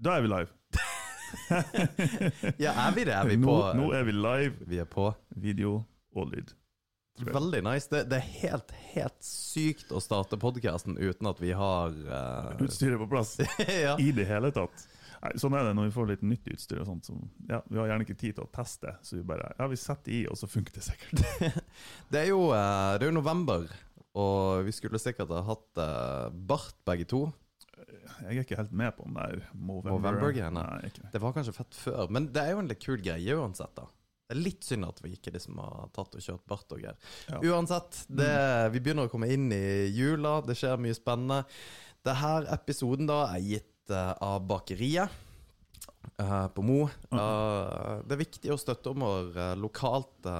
Da er vi live. Ja, er vi det? Er vi nå, på? nå er vi live. Vi er på. Video og lyd. Veldig nice. Det, det er helt, helt sykt å starte podkasten uten at vi har uh... Utstyret på plass ja. i det hele tatt. Nei, sånn er det når vi får litt nytt utstyr. og sånt. Så, ja, vi har gjerne ikke tid til å teste, så vi bare ja, vi setter i, og så funker det sikkert. Det er jo, eh, det er jo november, og vi skulle sikkert ha hatt eh, bart begge to. Jeg er ikke helt med på den der Movember. Movember-greiene. Det. Var kanskje fett før, men det er jo en litt kul greie uansett, da. Det er litt synd at vi ikke liksom har tatt og kjørt bart og greier. Ja. Uansett, det, vi begynner å komme inn i jula, det skjer mye spennende. Denne episoden da er gitt uh, av Bakeriet uh, på Mo. Uh, det er viktig å støtte om vår lokalt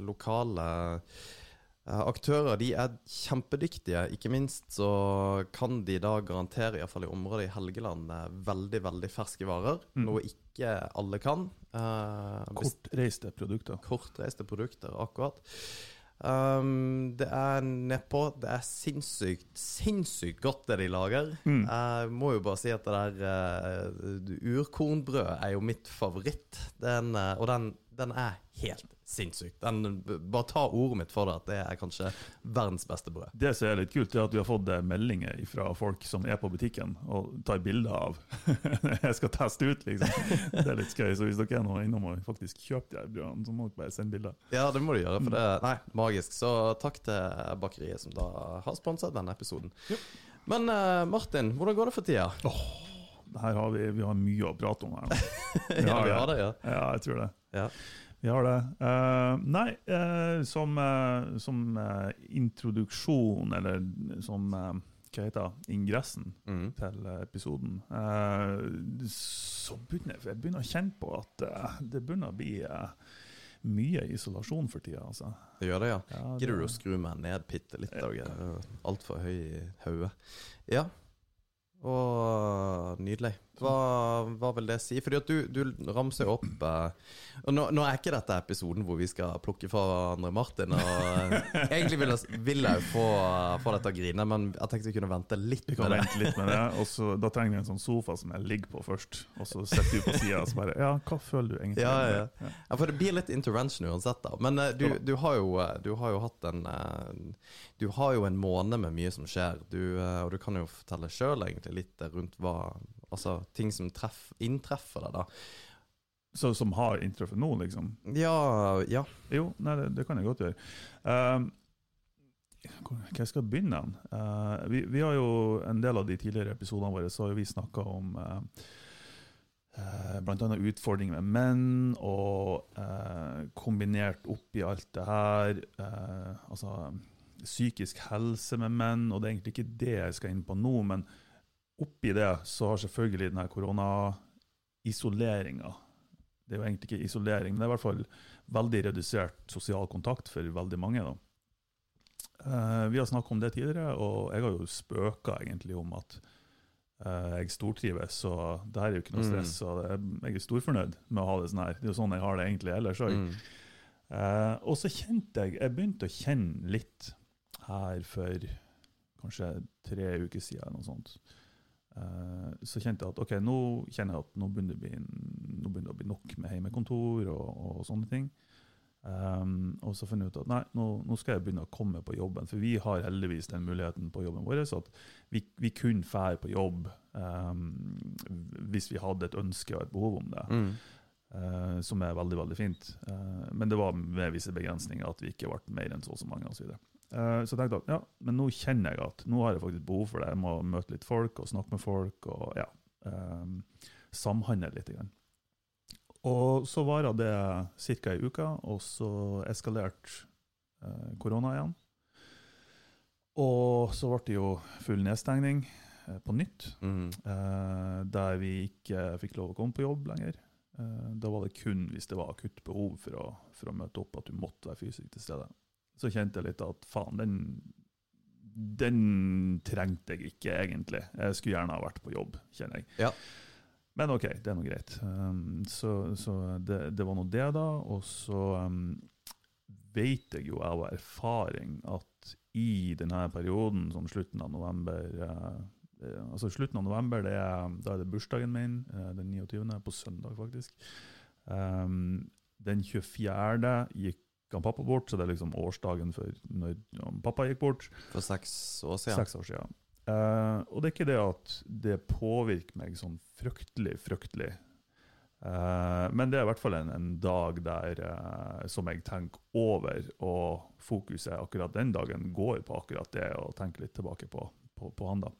lokale aktører. De er kjempedyktige. Ikke minst så kan de da garantere, iallfall i området i Helgeland, eh, veldig, veldig ferske varer. Noe ikke alle kan. Uh, Kortreiste produkter. kortreiste produkter, akkurat. Um, det er nedpå Det er sinnssykt, sinnssykt godt det de lager. Jeg må jo bare si at det der uh, urkornbrød er jo mitt favoritt. Den, uh, og den, den er helt sinnssyk. Den, bare ta ordet mitt for det, at det er kanskje verdens beste brød. Det som er litt kult, er at vi har fått eh, meldinger fra folk som er på butikken og tar bilder av. jeg skal teste ut, liksom. Det er litt skøy. Så hvis dere er noe innom og faktisk kjøper de her brødene, så må dere bare sende bilder. Ja, det må du gjøre, for det Nei, magisk. Så takk til bakeriet som da har sponset denne episoden. Men eh, Martin, hvordan går det for tida? Her har vi, vi har mye å prate om her. Har, Ja, vi har det, ja. Ja, jeg tror det. ja. Vi har det. Uh, nei, uh, som, uh, som introduksjon, eller som hva heter det, ingressen Mm. til episoden, så begynner jeg, jeg begynner å kjenne på at det begynner å bli mye isolasjon for tida. Altså. Det gjør det, ja. Ja, det- Gidder du å skru meg ned bitte litt? Altfor høy i hodet. Ja. Og nydelig. Hva, hva vil det si? Fordi at du, du ramser opp eh, Og nå, nå er ikke dette episoden hvor vi skal plukke fra hverandre Martin. Og eh, Egentlig vil jeg, vil jeg få, få deg til å grine, men jeg tenkte vi kunne vente litt Vi kan med det. vente litt med det. Og så, da trenger vi en sånn sofa som jeg ligger på først. Og så sitter du på sida og så bare Ja, hva føler du egentlig? Ja, ja, ja. ja, for det blir litt intervention uansett, da. Men eh, du, du, har jo, eh, du har jo hatt en eh, Du har jo en måned med mye som skjer, du, eh, og du kan jo fortelle sjøl egentlig litt rundt hva Altså ting som treff, inntreffer deg, da. Så, som har inntruffet nå, liksom? Ja, ja. Jo, nei, det, det kan jeg godt gjøre. Um, hvor skal jeg begynne? Uh, vi, vi har jo en del av de tidligere episodene våre så har vi snakka om uh, uh, bl.a. utfordringer med menn, og uh, kombinert opp i alt det her uh, Altså psykisk helse med menn, og det er egentlig ikke det jeg skal inn på nå, men oppi det så har selvfølgelig denne koronaisoleringa det er jo egentlig ikke isolering, men det er i hvert fall veldig redusert sosial kontakt for veldig mange. da. Uh, vi har snakket om det tidligere, og jeg har jo spøka egentlig om at uh, jeg stortrives, så det her er jo ikke noe stress. og det, Jeg er storfornøyd med å ha det sånn her. Det er jo sånn jeg har det egentlig ellers òg. Mm. Eh, og så kjente jeg Jeg begynte å kjenne litt her for kanskje tre uker siden, noe sånt. Eh, så kjente jeg at ok, nå kjenner jeg at nå begynner det å bli, begynner det å bli nok med hjemmekontor og, og sånne ting. Um, og så fant jeg ut at nei, nå, nå skal jeg begynne å komme på jobben. For vi har heldigvis den muligheten på jobben vår, så at vi, vi kunne fære på jobb um, hvis vi hadde et ønske og et behov om det. Mm. Uh, som er veldig veldig fint. Uh, men det var med visse begrensninger at vi ikke ble mer enn så og så mange. Og så, videre. Eh, så jeg tenkte at ja, men nå kjenner jeg at nå har jeg faktisk behov for det. Jeg må møte litt folk og snakke med folk og ja, um, samhandle litt. Grann. Og så varer det ca. ei uke, og så eskalerte eh, korona igjen. Og så ble det jo full nedstengning eh, på nytt, Mm. der vi ikke fikk lov å komme på jobb lenger. Da var det kun hvis det var akutt behov for å, for å møte opp, at du måtte være fysisk til stede. Så kjente jeg litt at faen, den, den trengte jeg ikke egentlig. Jeg skulle gjerne ha vært på jobb, kjenner jeg. Ja. Men ok, det er nå greit. Um, så så det, det var nå det, da. Og så um, vet jeg jo av erfaring at i denne perioden, som slutten av november, uh, altså Slutten av november, det er, da er det bursdagen min, Uh, den 29., på søndag faktisk. Um, den 24. gikk han pappa bort, så det er liksom årsdagen for når pappa gikk bort. For seks år siden. Seks år siden. Uh, og det er ikke det at det påvirker meg sånn fryktelig, fryktelig. Eh, men det er i hvert fall en, en dag der eh, som jeg tenker over, og fokuset akkurat den dagen går på akkurat det, og tenker litt tilbake på, på, på han da.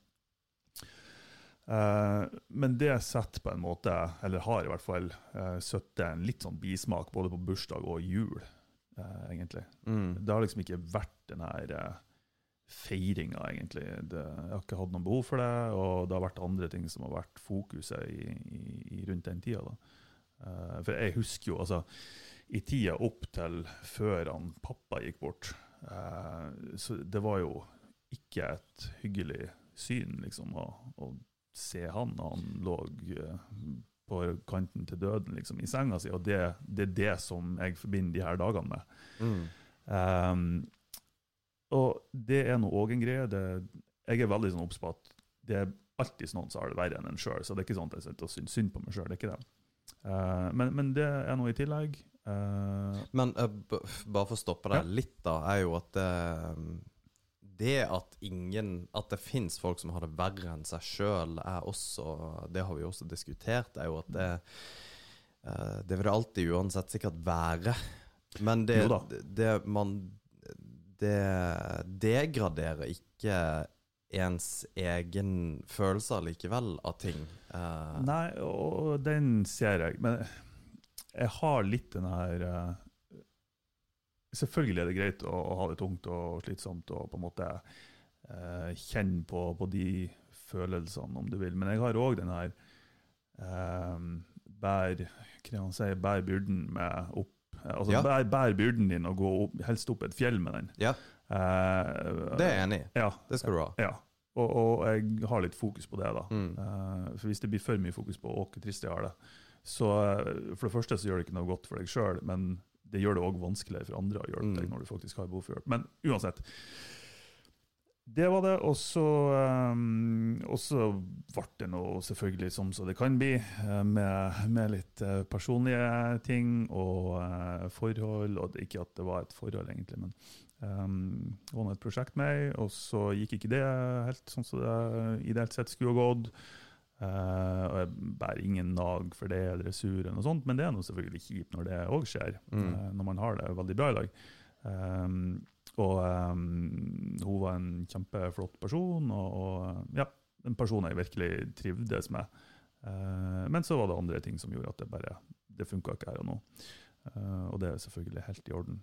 Men det setter på en måte, eller har i hvert fall uh, satt en litt sånn bismak både på bursdag og jul, eh, egentlig. Mm. Det har liksom ikke vært den her uh, feiringa, egentlig. Det, jeg har ikke hatt noe behov for det, og det har vært andre ting som har vært fokuset i, i, i rundt den tida. Da. Eh, for jeg husker jo, altså, i tida opp til før han pappa gikk bort, eh, så det var jo ikke et hyggelig syn, liksom, å, å se han han lå eh, på kanten til døden liksom, i senga si, og det, det er det som jeg forbinder de her dagene med. Mm. Um, og det er nå òg en greie. Det, jeg er veldig sånn obs på at det er alltid noen som har det verre enn en sjøl. Så det er ikke sånn at jeg sitter og syns synd på meg sjøl. Det er ikke det. Uh, men, men det er noe i tillegg. Uh, Men uh, bare for å stoppe deg litt, da, er jo at det at ingen At det fins folk som har det verre enn seg sjøl, er også Det har vi også diskutert, er jo at det eh, Det vil det alltid uansett sikkert være. Men det, det, man Det degraderer ikke ens egen følelse likevel av ting. Eh, Nei, og den ser jeg. Men jeg har litt den her eh, Selvfølgelig er det greit å, å ha det tungt og slitsomt og på en måte eh, kjenne på, på de følelsene, om du vil. Men jeg har òg den her eh, bær, kan si, bær byrden med opp Altså Ja. bær, bær byrden din og gå opp, helst opp et fjell med den. Ja. Eh, det er jeg enig i. Ja, Det skal du ha. ja. Og, og jeg har litt fokus på det, da. Mm. Eh, for hvis det blir for mye fokus på å, hvor trist jeg har det, så eh, for det første så gjør det ikke noe godt for deg sjøl, men det gjør det òg vanskeligere for andre å hjelpe Mm. deg når du faktisk har behov for hjelp. Men uansett. Det var det, og så um, ble det noe selvfølgelig som så det kan bli, eh, med, med litt eh, personlige ting og uh, forhold. Og ikke at det var et forhold, egentlig, men um, det var et prosjekt med, og så gikk ikke det helt sånn som det ideelt sett skulle gått. Eh, og jeg bærer ingen nag for det, eller er sur, eller noe sånt, men det er noe selvfølgelig kjipt når det òg skjer. Mm. uh, når man har det veldig bra i dag. Um, og um, hun var en kjempeflott person, og, og ja, en person jeg virkelig trivdes med. Uh, men så var det andre ting som gjorde at det bare det funka ikke her og nå. Og det er selvfølgelig helt i orden.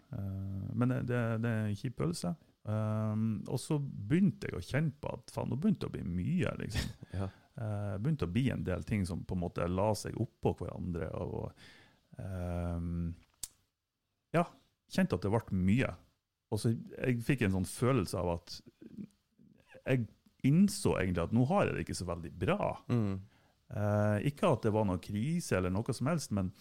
Men det, det, det er en kjip følelse. Um, og så begynte jeg å kjenne på at faen, nå begynte det å bli mye. liksom. Ja. Eh, begynte å bli en del ting som på en måte la seg oppå hverandre. og ehm, Ja, kjente at det ble mye. Og så Jeg fikk en sånn følelse av at jeg innså egentlig at nå har jeg det ikke så veldig bra. Mm. Eh, ikke at det var noe krise eller noe som helst, men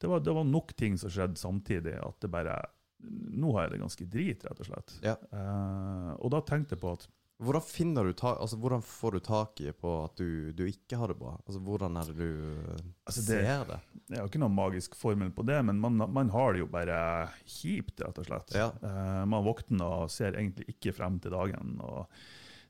det var, det var nok ting som skjedde samtidig at det bare Nå har jeg det ganske drit, rett og slett. Ja. Eh, og da tenkte jeg på at Hvordan finner du ta altså, hvordan får du tak i på at du, du ikke har det bra? Altså, Hvordan er det du Altså, det- ser det? Det er jo ikke noen magisk formel på det, men man, man har det jo bare kjipt, rett og slett. Ja. Eh, man våkner og ser egentlig ikke frem til dagen. og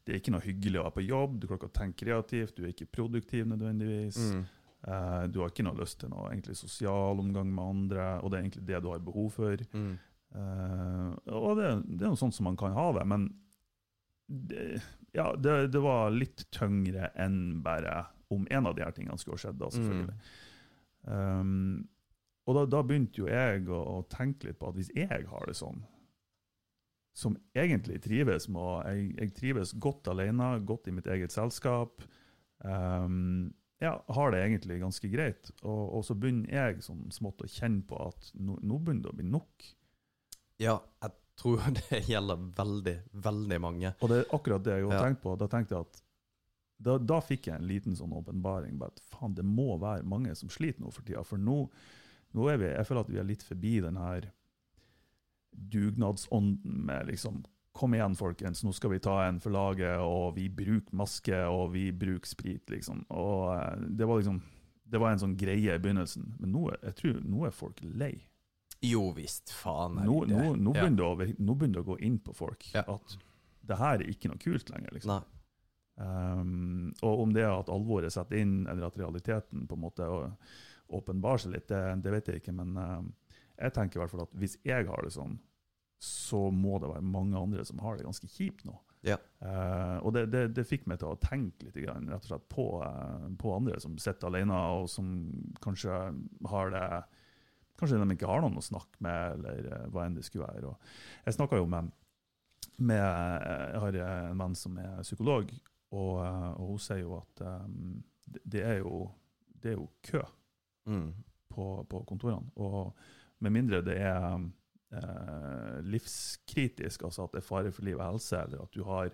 Det er ikke noe hyggelig å være på jobb, du klarer ikke å tenke kreativt, du er ikke produktiv nødvendigvis. Mm. Eh, du har ikke noe lyst til noe egentlig sosial omgang med andre, og det er egentlig det du har behov for. Mm. Eh, og det, det er noe sånt som man kan ha det, men det, ja, det, det var litt tyngre enn bare om en av de her tingene skulle ha skjedd. da, selvfølgelig. Um, og da, da begynte jo jeg å, å tenke litt på at hvis jeg har det sånn, som egentlig trives med å jeg, jeg trives godt alene, godt i mitt eget selskap, um, ja, har det egentlig ganske greit. Og, og så begynner jeg sånn smått å kjenne på at nå, nå begynner det å bli nok. Ja, jeg tror det gjelder veldig, veldig mange. Og det er akkurat det jeg har Ja. tenkt på. Da tenkte jeg at da, da fikk jeg en liten sånn åpenbaring. faen, Det må være mange som sliter nå for tida. For nå, nå er vi, jeg føler at vi er litt forbi den her dugnadsånden med liksom Kom igjen, folkens, nå skal vi ta en for laget, og vi bruker maske, og vi bruker sprit, liksom. Og eh, det var liksom Det var en sånn greie i begynnelsen, men nå, jeg tror, nå er folk lei. Jo visst, faen. Nå, nå, nå, Ja. begynner det å, nå begynner det å gå inn på folk Ja. at det her er ikke noe kult lenger. liksom. Um, og om det er at alvoret setter inn, eller at realiteten på en måte åpenbarer seg litt, det, det vet jeg ikke. Men uh, jeg tenker i hvert fall at hvis jeg har det sånn, så må det være mange andre som har det ganske kjipt nå. Ja. Uh, og det, det, det fikk meg til å tenke litt grann, rett og slett på, uh, på andre som sitter alene, og som kanskje har det Kanskje de ikke har noen å snakke med, eller eh, hva enn det skulle være. Og jeg snakka jo med, med Jeg har en venn som er psykolog, og, eh, og hun sier jo at um, det, er jo, det er jo kø Mm. på, på kontorene. Og med mindre det er eh, livskritisk, altså at det er fare for liv og helse, eller at du har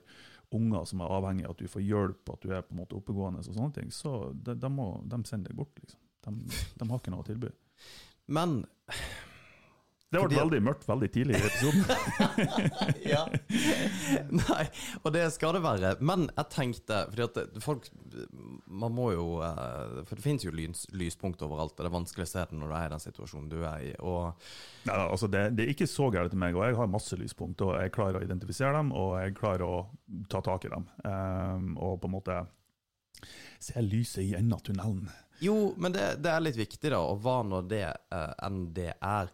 unger som er avhengig av at du får hjelp, at du er på en måte oppegående, og sånne ting, så de, de må de sender deg bort. liksom. De, de har ikke noe å tilby. Men Det ble Fordi- veldig mørkt veldig tidlig i episoden. ja. Nei, og det skal det være. Men jeg tenkte Fordi at folk Man må jo eh, For det finnes jo lys, lyspunkt overalt, og det er vanskelig å se det når du er i den situasjonen du er i. Og Nei, altså det, det er ikke så gærent til meg, og jeg har masse lyspunkt, og jeg klarer å identifisere dem, og jeg klarer å ta tak i dem. Um, og på en måte se lyset i enden av tunnelen. Jo, men det, det er litt viktig, da, og hva nå det uh, enn det er.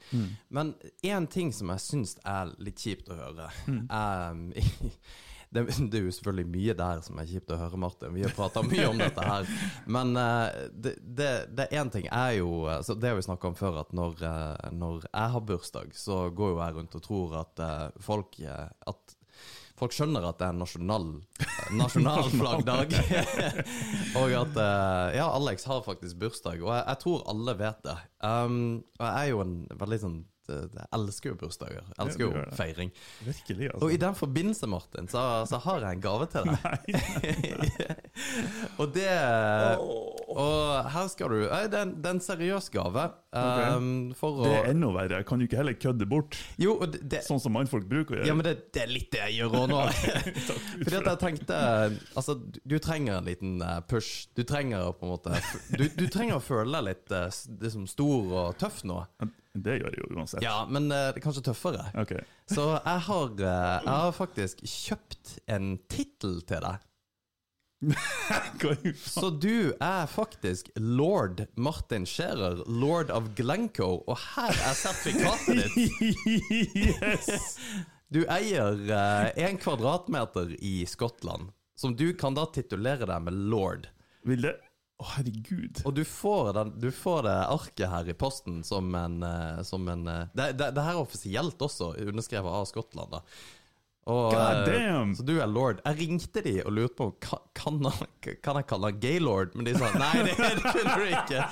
Men én ting som jeg syns er litt kjipt å høre, er det, det er jo selvfølgelig mye der som er kjipt å høre, Martin. Vi har prata mye om dette her. Men uh, det, én ting er jo eh, så Det har vi snakka om før, at når, uh, når jeg har bursdag, så går jo jeg rundt og tror at uh, folk At folk skjønner at det er en nasjonal, nasjonalflaggdag. og at eh, Ja, Alex har faktisk bursdag, og jeg, jeg tror alle vet det. Um, og jeg er jo en veldig sånn eh, Jeg elsker jo bursdager. Jeg elsker jo feiring. Virkelig, Og i altså. den forbindelse, Martin, så, så har jeg en gave til deg. og det Og her skal du Det er en, det er en seriøs gave. Um, for Det er enda verre. Kan du ikke heller kødde bort, Jo, det, sånn som mannfolk bruker å gjøre? ja, men det, det er litt det jeg gjør òg nå. Fordi at jeg tenkte Altså, du, trenger en liten eh, push. Du trenger på en måte Du, du trenger å føle deg litt liksom stor og tøff nå. Det gjør jeg jo uansett. Ja, men eh, det er kanskje tøffere. Okay. Så jeg har, jeg har faktisk kjøpt en tittel til deg. Så du er faktisk lord Martin Scherer, lord of Glencoe, og her er sertifikatet ditt. yes! Du eier én kvadratmeter i Skottland, som du kan da titulere deg med lord. Vil det Å, herregud. Og du får, den, du får det arket her i posten som en, eh, som en eh, det, det, det her er offisielt også, underskrevet av Skottland. da og, God eh, damn! Så du er lord. Jeg ringte de og lurte på ka- kan, kan jeg kalle han gaylord, men de sa nei, det, kunne du ikke.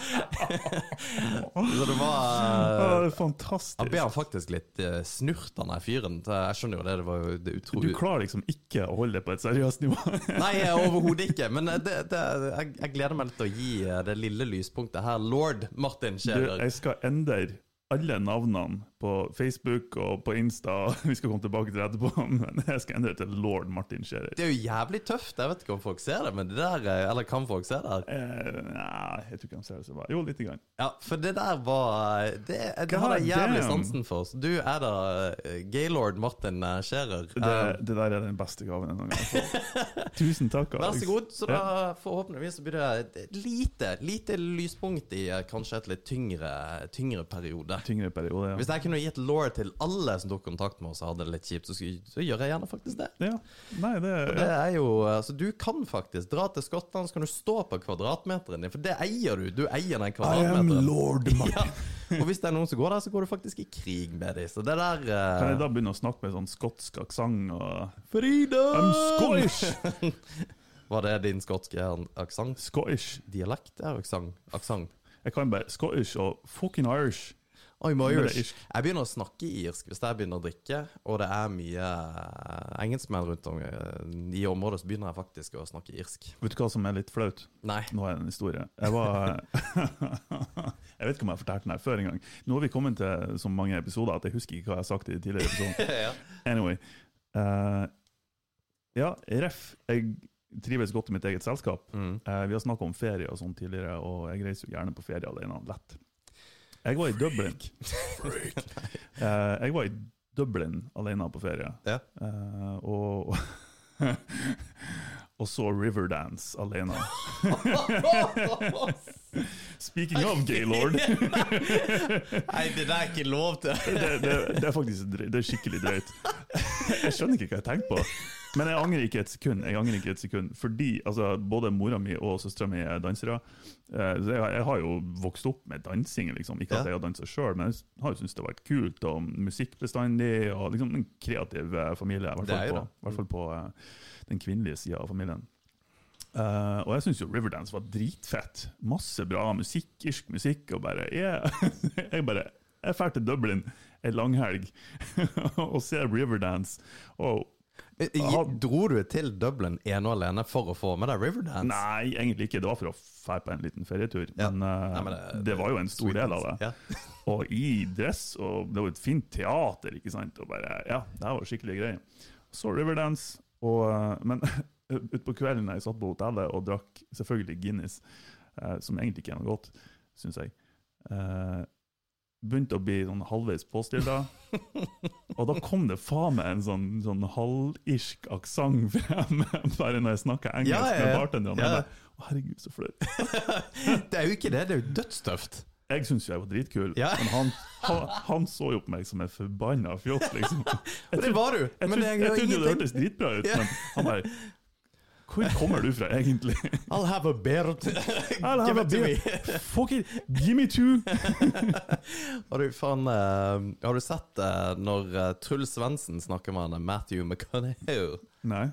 så det var ja, eh, det er Jeg ble faktisk litt uh, snurt, han der fyren. Jeg skjønner jo det, det var det Du klarer liksom ikke å holde det på et seriøst nivå. Nei, overhodet ikke. Men eh, det, det, jeg, jeg gleder meg litt til å gi eh, det lille lyspunktet her. Lord Martin Scherer. jeg skal endre alle navnene på Facebook og på Insta. Vi skal komme tilbake til det etterpå, men jeg skal endre det til lord Martin Scherer. Det er jo jævlig tøft. Jeg vet ikke om folk ser det, men det der eh, Eller kan folk se det? Eh, nei, jeg tror ikke de ser det så bra. Jo, lite grann. Ja, for det der var Det, det har jeg jævlig sansen for. Så du er da eh, gaylord Martin eh, Scherer. Det, Eh, det der er den beste gaven jeg noen gang har fått. Tusen takk, Alex. Vær så god. Så da forhåpentligvis så blir det et lite, lite lyspunkt i eh, kanskje et litt tyngre, tyngre periode. Tyngre periode, ja. Hvis jeg kunne gitt law til alle som tok kontakt med oss og hadde det litt kjipt, så, så gjør jeg gjerne faktisk det. ja. Nei, det, Det er jo, altså Du kan faktisk dra til Skottland, så kan du stå på kvadratmeteren din, for det eier du. Du eier den I am kvadratmeteren. lord. Ja. Og hvis det er noen som går der, så går du faktisk i krig med dem. Så det der eh, Kan jeg da begynne å snakke med sånn skotsk aksent og Frida! I'm Scottish! Var det din skotske aksent? Scottish. Dialekt? Er. Aksent. Jeg kan bare Scottish og fucking Irish. I'm Irish. Jeg begynner å snakke irsk hvis jeg begynner å drikke, og det er mye eh, engelskmenn rundt om eh, i området, så begynner jeg faktisk å snakke irsk. Vet du hva som er litt flaut? Nei. Nå er det en historie. Jeg var Jeg vet ikke om jeg har fortalt den her før engang. Nå har vi kommet til så mange episoder at jeg husker ikke hva jeg har sagt i de tidligere episoder. ja. Anyway. Uh, ja, ref. Jeg trives godt i mitt eget selskap. Mm. Uh, vi har snakka om ferie og sånn tidligere, og jeg reiser jo gjerne på ferie alene. Lett. Jeg var i Dublin. Eh, jeg var i Dublin alene på ferie, Ja. eh, og Og så Riverdance alene. Speaking of gaylord Nei, det der er ikke lov til. det, det, det er faktisk det er skikkelig drøyt. Jeg skjønner ikke hva jeg tenker på. Men jeg angrer ikke et sekund. Jeg angrer ikke et sekund Fordi altså, både mora mi og søstera mi er dansere. Eh, så jeg, jeg har jo vokst opp med dansing. Liksom. Ikke at jeg har dansa sjøl, men jeg har jo syntes det har vært kult. Og musikk bestandig. Og liksom en kreativ eh, familie. I hvert er fall på, hvert fall på eh, den kvinnelige sida av familien. Uh, og jeg syns jo Riverdance var dritfett. Masse bra musikk, irsk musikk. Og bare yeah. Jeg bare Jeg drar til Dublin en langhelg og ser Riverdance. Og Dro du til Dublin ene og alene for å få med deg Riverdance? Nei, egentlig ikke. Det var for å dra på en liten ferietur. Ja. Men, eh, Nei, men det, det- var jo en stor del av det. Ja. Og i dress, og det var et fint teater, ikke sant. Og bare, ja, det var skikkelig greier. Så Riverdance, og, eh, men utpå kvelden jeg satt på hotellet og drakk selvfølgelig Guinness, eh, som egentlig ikke er noe godt, syns jeg, eh, begynte å bli sånn halvveis påstilla. Og da kom det faen meg en sånn, sånn halvirsk aksent frem, bare når jeg snakka engelsk Ja, ja, ja. med bartenderen. Ja. Jeg Å, herregud, så flau. Det er jo ikke det, det er jo dødstøft. Jeg syns jo jeg var dritkul, Ja. men han, han, han så jo på meg som en forbanna fjott, liksom. Og det var du, Jeg men trodde, det jeg gjør trodde det hørtes dritbra ut, men han bare Hvor kommer du fra, egentlig? I'll have a beer. I'll have Give a beer. Fuck it, give me two! Har du, fan, uh, har du sett uh, når uh, Truls Svendsen snakker med han, Matthew McConaughey? Nei.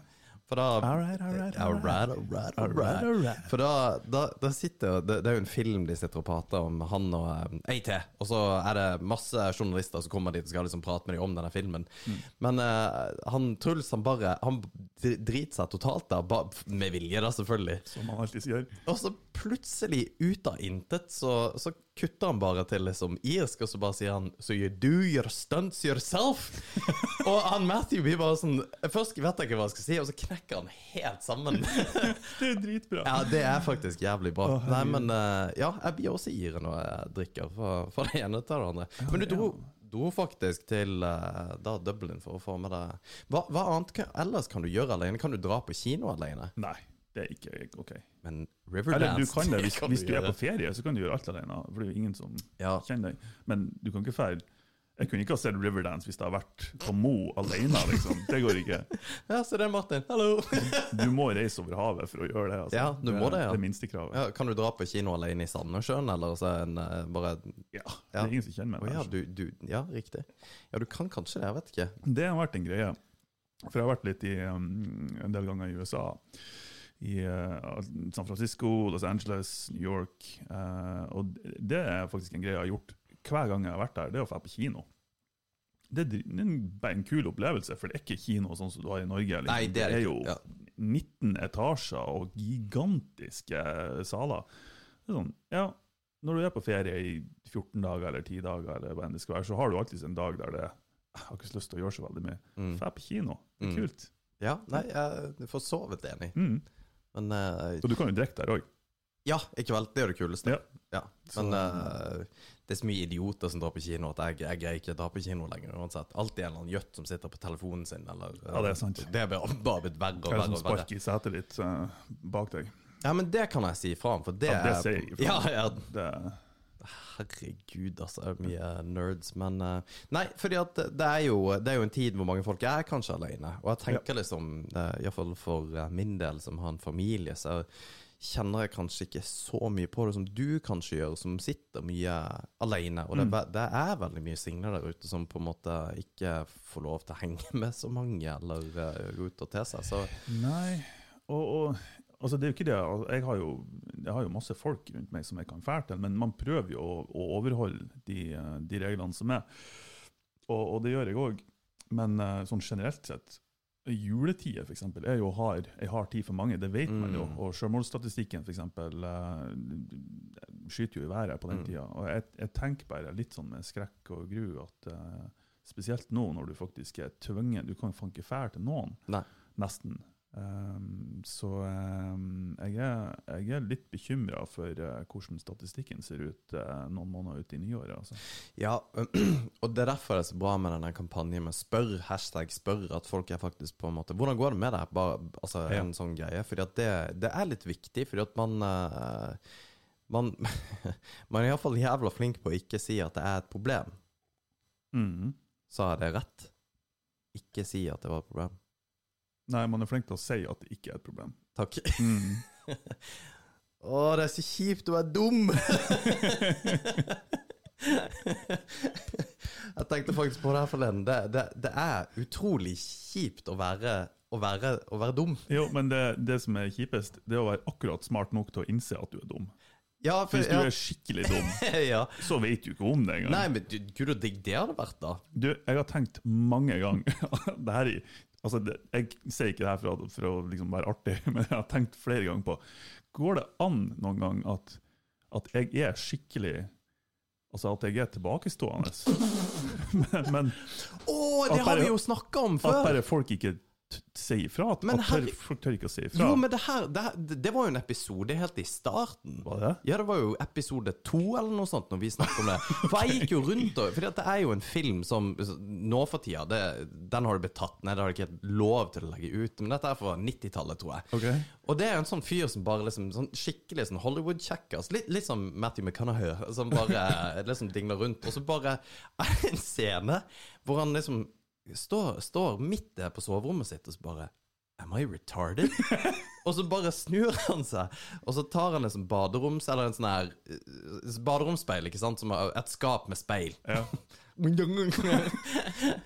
For da All right, all right, all right. Alright, alright, All right, all right. For da, da, da sitter det, det er jo en film de sitter og prater om, han og um, AT. Og så er det masse journalister som kommer dit og skal liksom prate med dem om denne filmen. Mm. Men uh, han Truls han bare Han driter seg totalt der, ba, med vilje, da, selvfølgelig. Som han alltid sier. Og så plutselig, ut av intet, så, så kutter han bare til liksom irsk, og så bare sier han So you do your stunts yourself? og han Matthew blir bare sånn Først vet jeg ikke hva jeg skal si, og så knekker han helt sammen. Det er dritbra. ja, det er faktisk jævlig bra. Oh, Nei, men uh, ja, jeg blir også ire når jeg drikker, fra, fra det ene til det andre. Men du dro, dro faktisk til uh, da Dublin for å få med deg Hva, hva annet kan, ellers kan du gjøre alene? Kan du dra på kino alene? Nei, det er ikke OK. Men Eller Riverdance du kan det, hvis, kan hvis du er på ferie, så kan du gjøre alt alene. For det er jo ingen som Ja. kjenner deg. Men du kan ikke fære Jeg kunne ikke ha sett Riverdance hvis det hadde vært på Mo alene, liksom. Det går ikke. Ja, se det, Martin. Hallo! Du må reise over havet for å gjøre det. Altså. Ja, du må det, ja. Det er minstekravet. Ja, kan du dra på kino alene i Sandnessjøen, eller så en, eh, bare Ja, det er ingen som kjenner meg. meg. ja, du, du, ja, riktig. Ja, du kan kanskje det, jeg vet ikke. Det har vært en greie. For jeg har vært litt i um, en del ganger i USA. I uh, San Francisco, Los Angeles, New York. Uh, og det er faktisk en greie jeg har gjort hver gang jeg har vært der, det er å dra på kino. Det er en, er en kul opplevelse, for det er ikke kino sånn som du har i Norge. liksom. Nei, det er det jo ikke, 19 etasjer og gigantiske saler. Det er sånn, ja, når du er på ferie i 14 dager eller 10 dager, eller hva enn det skal være, så har du alltid en dag der det jeg har ikke så lyst til å gjøre så veldig mye. Mm. På kino, det er Mm. kult. Ja, nei, jeg er for så vidt enig. Mm. Men uh, Og du kan jo drikke der òg. ja, ikke vel. Det er det kuleste. Ja. Ja. Så- Men eh, det er så mye idioter som drar på kino at jeg, jeg greier ikke å dra på kino lenger uansett. Alltid en eller annen gjøtt som sitter på telefonen sin, eller Ja, det er sant. Det er bare, blitt verre og Hva er det verre. som sparker i setet ditt eh, bak deg? Ja, men det kan jeg si ifra om, for det Ja, det er sier jeg ifra Ja, ja, Det, Herregud, altså. Det er mye nerds. Men eh, Nei, fordi at det er, jo, det er jo en tid hvor mange folk er kanskje alene. Og jeg tenker liksom, uh, iallfall for eh, min del som har en familie, så kjenner jeg kanskje ikke så mye på det som du kanskje gjør, som sitter mye alene. Og det, er det er veldig mye singler der ute som på en måte ikke får lov til å henge med så mange, eller eh, gå ut og te seg. Så nei, og, og altså det er jo ikke det. altså, Jeg har jo, jeg har jo masse folk rundt meg som jeg kan fære til, men man prøver jo å, å overholde de, eh, de reglene som er. Og, og det gjør jeg òg. Men eh, sånn generelt sett Juletider eksempel, er jo hard, Jeg hard tid for mange, det vet man jo. Mm. Og sjølmordsstatistikken eksempel, eh, skyter jo i været på den Mm. tida. Og jeg, jeg tenker bare litt sånn med skrekk og gru at uh, Spesielt nå når du faktisk er tvunget. Du kan faen ikke fære til noen, Nei. nesten. Um, så um, jeg, er, jeg er litt bekymra for uh, hvordan statistikken ser ut uh, noen måneder ut i nyåret. Altså. Ja, og det er derfor det er så bra med denne kampanjen med spør, hashtag spør, at folk er faktisk på en måte Hvordan går det med deg? Bare, altså, Ja. en sånn greie. Fordi at det, det er litt viktig, fordi at man uh, Man, man er iallfall jævla flink på å ikke si at det er et problem. Mm. Sa jeg det rett? Ikke si at det var et problem. Nei, man er flink til å si at det ikke er et problem. Takk. Mm. Å, det er så kjipt å være dum! Jeg tenkte faktisk på det her forleden. Det, det, det er utrolig kjipt å være, å være, å være dum. Jo, men det, det som er kjipest, det er å være akkurat smart nok til å innse at du er dum. Ja, for, Hvis du ja. er skikkelig dum, ja. så vet du ikke om det engang. Nei, men du, gud og digg det hadde vært, da. Du, jeg har tenkt mange ganger det her, i- altså Jeg sier ikke det her for, å- for å liksom være artig, men jeg har tenkt flere ganger på Går det an noen gang at, at jeg er skikkelig Altså at jeg er tilbakestående? men, men oh, det har vi jo snakka om før! at bare folk ikke sier ifra. At, tør, folk tør ikke å si ifra. Jo, men det her det, her- det var jo en episode helt i starten. Var det? Ja, det var jo episode to eller noe sånt når vi snakket om det. For jeg gikk jo rundt og For det er jo en film som nå for tida det, Den har det blitt tatt ned, det har de ikke lov til å legge ut. Men dette er fra 90-tallet, tror jeg. Okay. Og det er en sånn fyr som bare liksom sånn Skikkelig sånn Hollywood-kjekkas. Litt, litt som Matthew McConaughey, som bare liksom dingler rundt. Og så bare er det en scene hvor han liksom står, står midt der på soverommet sitt og så bare Am I retarded? og så bare snur han seg, og så tar han en sånn baderoms... Eller en sånn her eh, baderomsspeil, ikke sant? Som et skap med speil. Ja.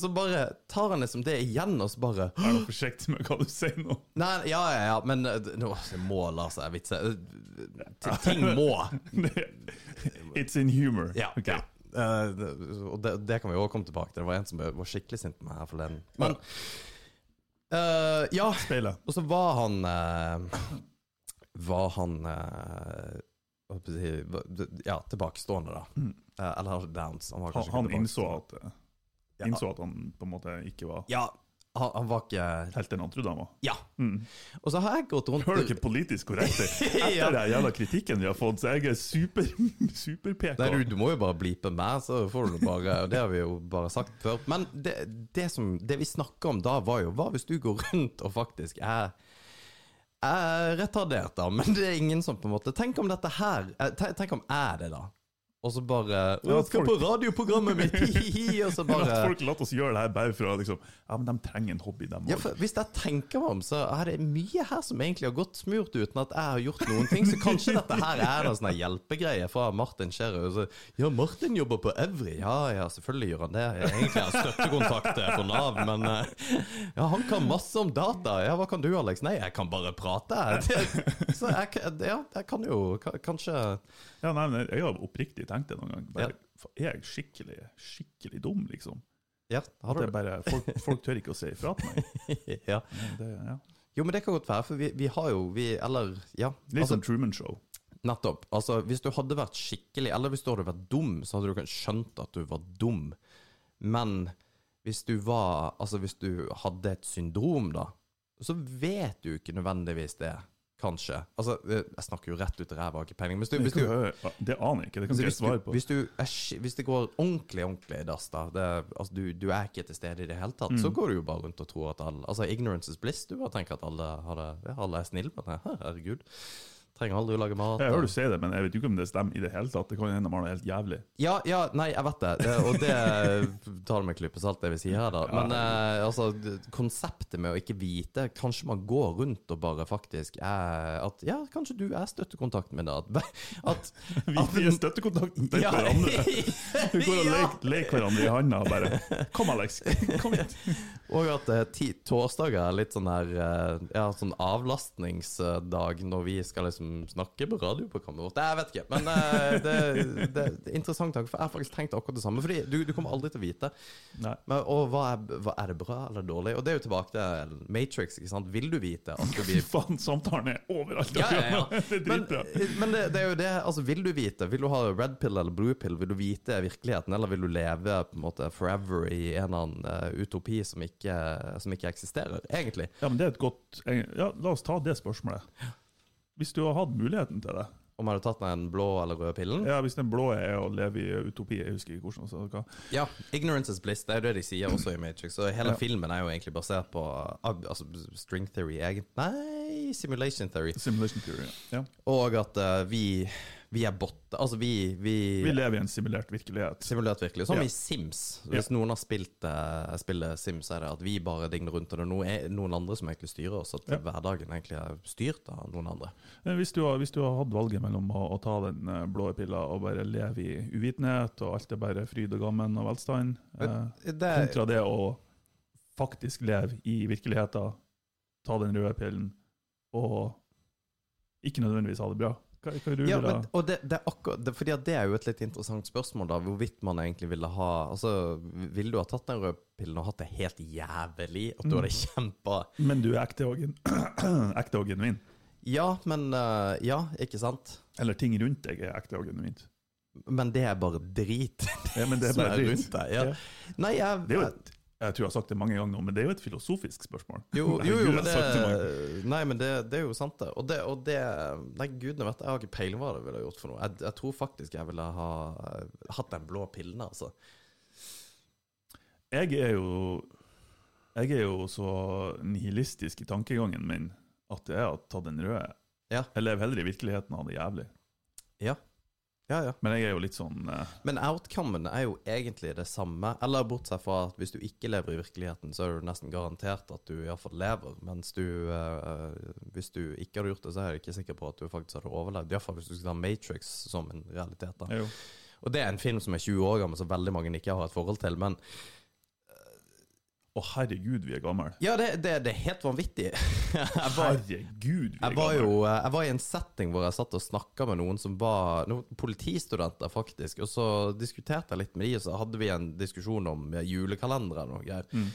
så bare tar han liksom det igjen, og så bare Er du forsiktig med hva du sier nå. Nei, ja, ja, ja, men eh, nå, må la seg vitse. Eh, Ting må. It's in humor. Ja. okay. ja. Eh, og det, det kan vi også komme tilbake til. Det var en som var skikkelig sint på meg her forleden. Men uh, Ja, Speilet. og så var han uh, Var han eh, hva skal jeg si, va- Ja, tilbakestående, da. Mm. Eller downs. Han, var Han, han innså at, innså at han på en måte ikke var Ja, han, han var ikke helt den han var. Ja. Mm. Og så har jeg gått rundt Hører du ikke politisk korrekt? Etter Ja. den jævla kritikken vi har fått, så jeg er super, super Nei, du, du må jo bare blipe meg, så får du bare Det har vi jo bare sagt før. Men det, det, som, det vi snakka om da, var jo Hva hvis du går rundt og faktisk er er retardert, da, men det er ingen som på en måte Tenk om dette her eh, tenk om jeg er det, da. Og så bare Ja, skal folk- på radioprogrammet mitt, og så Men at bare folk lar oss gjøre det her bare for å liksom Ja, men de trenger en hobby, de ja, òg. for Hvis jeg tenker meg om, så er det mye her som egentlig har gått smurt uten at jeg har gjort noen ting. Så kanskje dette her er en sånn hjelpegreie fra Martin Scherøy. Ja, Martin jobber på Evry. Ja, ja, selvfølgelig gjør han det. Jeg egentlig har støttekontakt for Nav, men eh, ja, han kan masse om data. Ja, hva kan du, Alex? Nei, jeg kan bare prate. Så jeg, ja, jeg kan jo kanskje Ja, nei, men jeg har oppriktig tenkt det noen gang. Bare, Er jeg skikkelig, skikkelig dum, liksom? Ja, har har det du bare, folk, folk tør ikke å si ifra til meg. ja. Ja, Det, ja. Jo, men det kan godt være, for vi, vi har jo vi, Eller, ja. Litt altså- som Truman Show. Nettopp. Altså, hvis du hadde vært skikkelig Eller hvis du hadde vært dum, så hadde du kanskje skjønt at du var dum. Men hvis du var Altså, hvis du hadde et syndrom, da, så vet du ikke nødvendigvis det. Kanskje. Altså, jeg snakker jo rett ut i ræva, har ikke peiling. Hvis du, hvis du, Det aner jeg ikke, det kan ikke jeg svare på. hvis, du hvis det går ordentlig ordentlig i dass, da det, altså, du, du er ikke til stede i det hele tatt, Mm. så går du jo bare rundt og tror at alle Altså, ignorance is bliss. Du bare tenker at alle, har det, alle er snille med det. her, Herregud. Trenger aldri å lage mat. Jeg hører du si det, men jeg vet ikke om det stemmer i det hele tatt. Det kan hende man er helt jævlig. Ja, ja, nei, jeg vet det. det og det tar det med en klype salt, det vi sier her, da. Ja. Men eh, altså, konseptet med å ikke vite Kanskje man går rundt og bare faktisk er At ja, kanskje du er støttekontakten min, da. At, at Vi, vi er støttekontakten til hverandre. Vi går og Ja. leker, leker hverandre i handa og bare Kom, Alex. Kom hit. Og at eh, torsdager er litt sånn her eh, Ja, sånn avlastningsdag når vi skal liksom som snakker på radioprogrammet vårt? Jeg vet ikke. Men uh, det, det, det er interessant tanke, for jeg har faktisk tenkt akkurat det samme. Fordi du, du kommer aldri til å vite. Men, og hva er, hva er det bra eller dårlig? Og det er jo tilbake til Matrix. ikke sant? Vil du vite at du blir faen, samtalen er overalt! Ja, ja, ja. det er Men, men det, det er jo det, altså vil du vite Vil du ha red pill eller blue pill? Vil du vite virkeligheten, eller vil du leve på en måte forever i en eller annen eh, utopi som ikke, som ikke eksisterer, egentlig? Ja, men det er et godt Ja, la oss ta det spørsmålet. Hvis du har hatt muligheten til det Om jeg hadde tatt den blå eller røde pillen? Ja, Hvis den blå er å leve i utopi, jeg husker ikke hvordan så hva. Ja, ignorance is bliss. Det er jo det de sier også i Matrix. Og hele Ja. filmen er jo egentlig basert på altså, string theory, egentlig. Nei, simulation theory. Simulation theory. Ja. Og at uh, vi, vi er bot. Altså, vi, vi, Vi lever i en simulert virkelighet. Simulert virkelig. Som Ja. i Sims. Hvis noen har spilt uh, spillet Sims, er det at vi bare digner rundt, og det er noe- noen andre som egentlig styrer oss. At Ja. hverdagen egentlig er styrt av noen andre. Hvis du har, hvis du har hatt valget mellom å, å ta den eh, blå pilla og bare leve i uvitenhet, og alt er bare fryd og gammen og velstand, eh, Det, kontra det å faktisk leve i virkeligheten, ta den røde pillen og ikke nødvendigvis ha det bra. Hva, hva du ja, men, og det, det er akkurat det, fordi det er jo et litt interessant spørsmål, da. Hvorvidt man egentlig ville ha Altså, ville du ha tatt den røde pillen og hatt det helt jævlig? At du Mm. hadde kjempa Men du er ekte og, ekte og genuin. Ja, men uh, Ja, ikke sant? Eller ting rundt deg er ekte og genuint. Men det er bare drit. Ja, men det er bare drit. rundt deg. Ja. Ja. Nei, jeg, Det er jo et, jeg tror jeg har sagt det mange ganger nå, men det er jo et filosofisk spørsmål. Jo, jo, jo men jeg har det Nei, men det, det er jo sant, det. Og det, og det Nei, gudene vet, jeg har ikke peiling hva det ville gjort for noe. Jeg, jeg tror faktisk jeg ville ha eh, hatt den blå pillen, altså. Jeg er jo Jeg er jo så nihilistisk i tankegangen min at det er å ta den røde. Ja. Jeg lever heller i virkeligheten av det jævlig. Ja. Ja, ja. Men jeg er jo litt sånn uh... Men outcomen er jo egentlig det samme. Eller bortsett fra at hvis du ikke lever i virkeligheten, så er du nesten garantert at du iallfall lever. Mens du uh, Hvis du ikke hadde gjort det, så er jeg ikke sikker på at du faktisk hadde overlevd. Iallfall hvis du skulle ta Matrix som en realitet. da jo, Og det er en film som er 20 år gammel, som veldig mange ikke har et forhold til. Men Å, herregud, vi er gamle. ja, det, det, det er helt vanvittig. var, Herregud, vi er gamle. jo eh, Jeg var i en setting hvor jeg satt og snakka med noen som var noen politistudenter, faktisk. Og så diskuterte jeg litt med de, og så hadde vi en diskusjon om julekalendere og noe greier. Mm.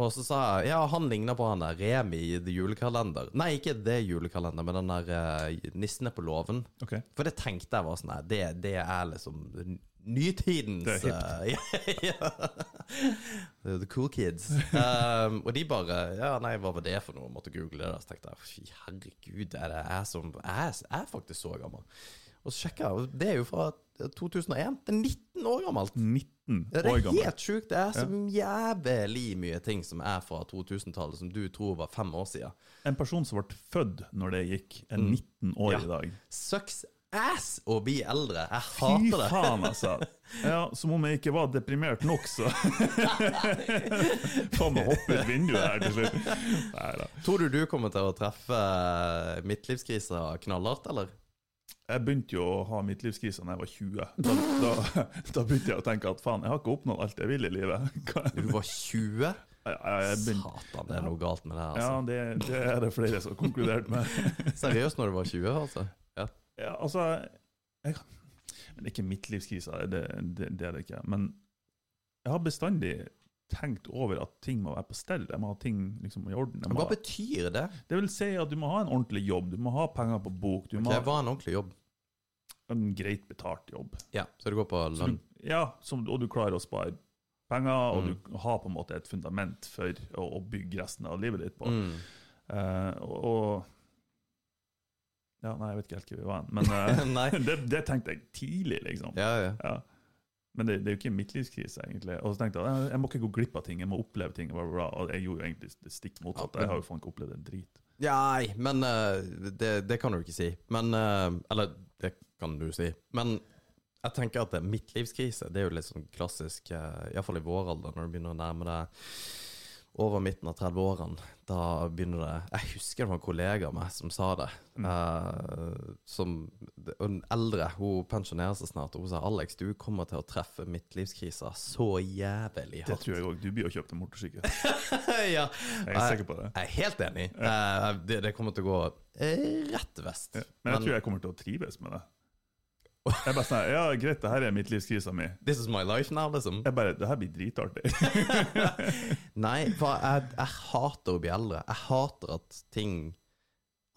Og så sa jeg ja, han ligner på han der Remi i The Julekalender. Nei, ikke det julekalender, men den der uh, Nissene på låven. Okay. For det tenkte jeg var sånn her, det, det er liksom nytidens Det er hipt. eh, ja, The, the cool kids. Um, og de bare Ja, nei, hva var det for noe? Måtte google det. Så tenkte jeg fy herregud, er det jeg som Jeg er, faktisk så gammel. Og så sjekka jeg, det er jo fra 2001. Det er 19 år gammelt. 19 år Det er helt sjukt. Det er så jævlig mye ting som er fra 2000-tallet, som du tror var fem år siden. En person som ble født når det gikk, er Mm. 19 år Ja. i dag. Sucks ass å bli eldre. Jeg hater det. Fy faen, altså. Ja, Som om jeg ikke var deprimert nok, så Faen meg hoppe ut vinduet her til slutt. Nei da. Tror du du kommer til å treffe eh, midtlivskrisa knallhardt, eller? Jeg begynte jo å ha midtlivskrise da jeg var 20. Da, da, da begynte jeg å tenke at faen, jeg har ikke oppnådd alt jeg vil i livet. Du var 20? Jeg, jeg, jeg begynte, Satan, det er noe galt med det her. ja, Altså. det, det er det flere som har konkludert med. Seriøst, når du var 20, altså? Ja. Altså jeg, det er ikke midtlivskrise, det, det, det er det ikke. Men jeg har bestandig tenkt over at ting må være på stell. Jeg må ha ting liksom i orden. Må, hva betyr det? det vil si at du må ha en ordentlig jobb, du må ha penger på bok, du okay, må Hva er en ordentlig jobb? en greit betalt jobb. Ja, Så du går på lønn? ja, som, og du klarer å spare penger, og Mm. du har på en måte et fundament for å, å bygge resten av livet ditt på. Mm. Uh, og, og Ja, nei, jeg vet ikke helt hvor vi var hen, men Nei. det, det tenkte jeg tidlig, liksom. Ja, ja. Ja. Men det, det er jo ikke en midtlivskrise, egentlig. Og så tenkte jeg jeg, må ikke gå glipp av ting, jeg må oppleve ting. Bla, bla, bla. Og jeg gjorde jo egentlig det stikk motsatte. Jeg har jo faen ikke opplevd en drit. Ja, Nei, men uh, det, det kan du ikke si. Men uh, Eller, det kan du si. Men jeg tenker at midtlivskrise. Det er jo litt sånn klassisk, uh, iallfall i vår alder, når du begynner å nærme deg over midten av 30-årene, da begynner det Jeg husker det var en kollega av meg som sa det. Mm. Uh, som En eldre, hun pensjonerer seg snart, og hun sa Alex, du kommer til å treffe midtlivskrisa så jævlig hardt. Det tror jeg òg. Du blir å kjøpe en motorsykkel. ja. Jeg er sikker på det. Jeg er helt enig. Eh, det, det kommer til å gå rett vest. Ja. Men jeg tror jeg kommer til å trives med det. Jeg bare sånn, ja Greit, det her er midtlivskrisa mi. This is my life now, liksom. Jeg bare, Det her blir dritartig. Nei, for jeg, jeg hater å bli eldre. Jeg hater at ting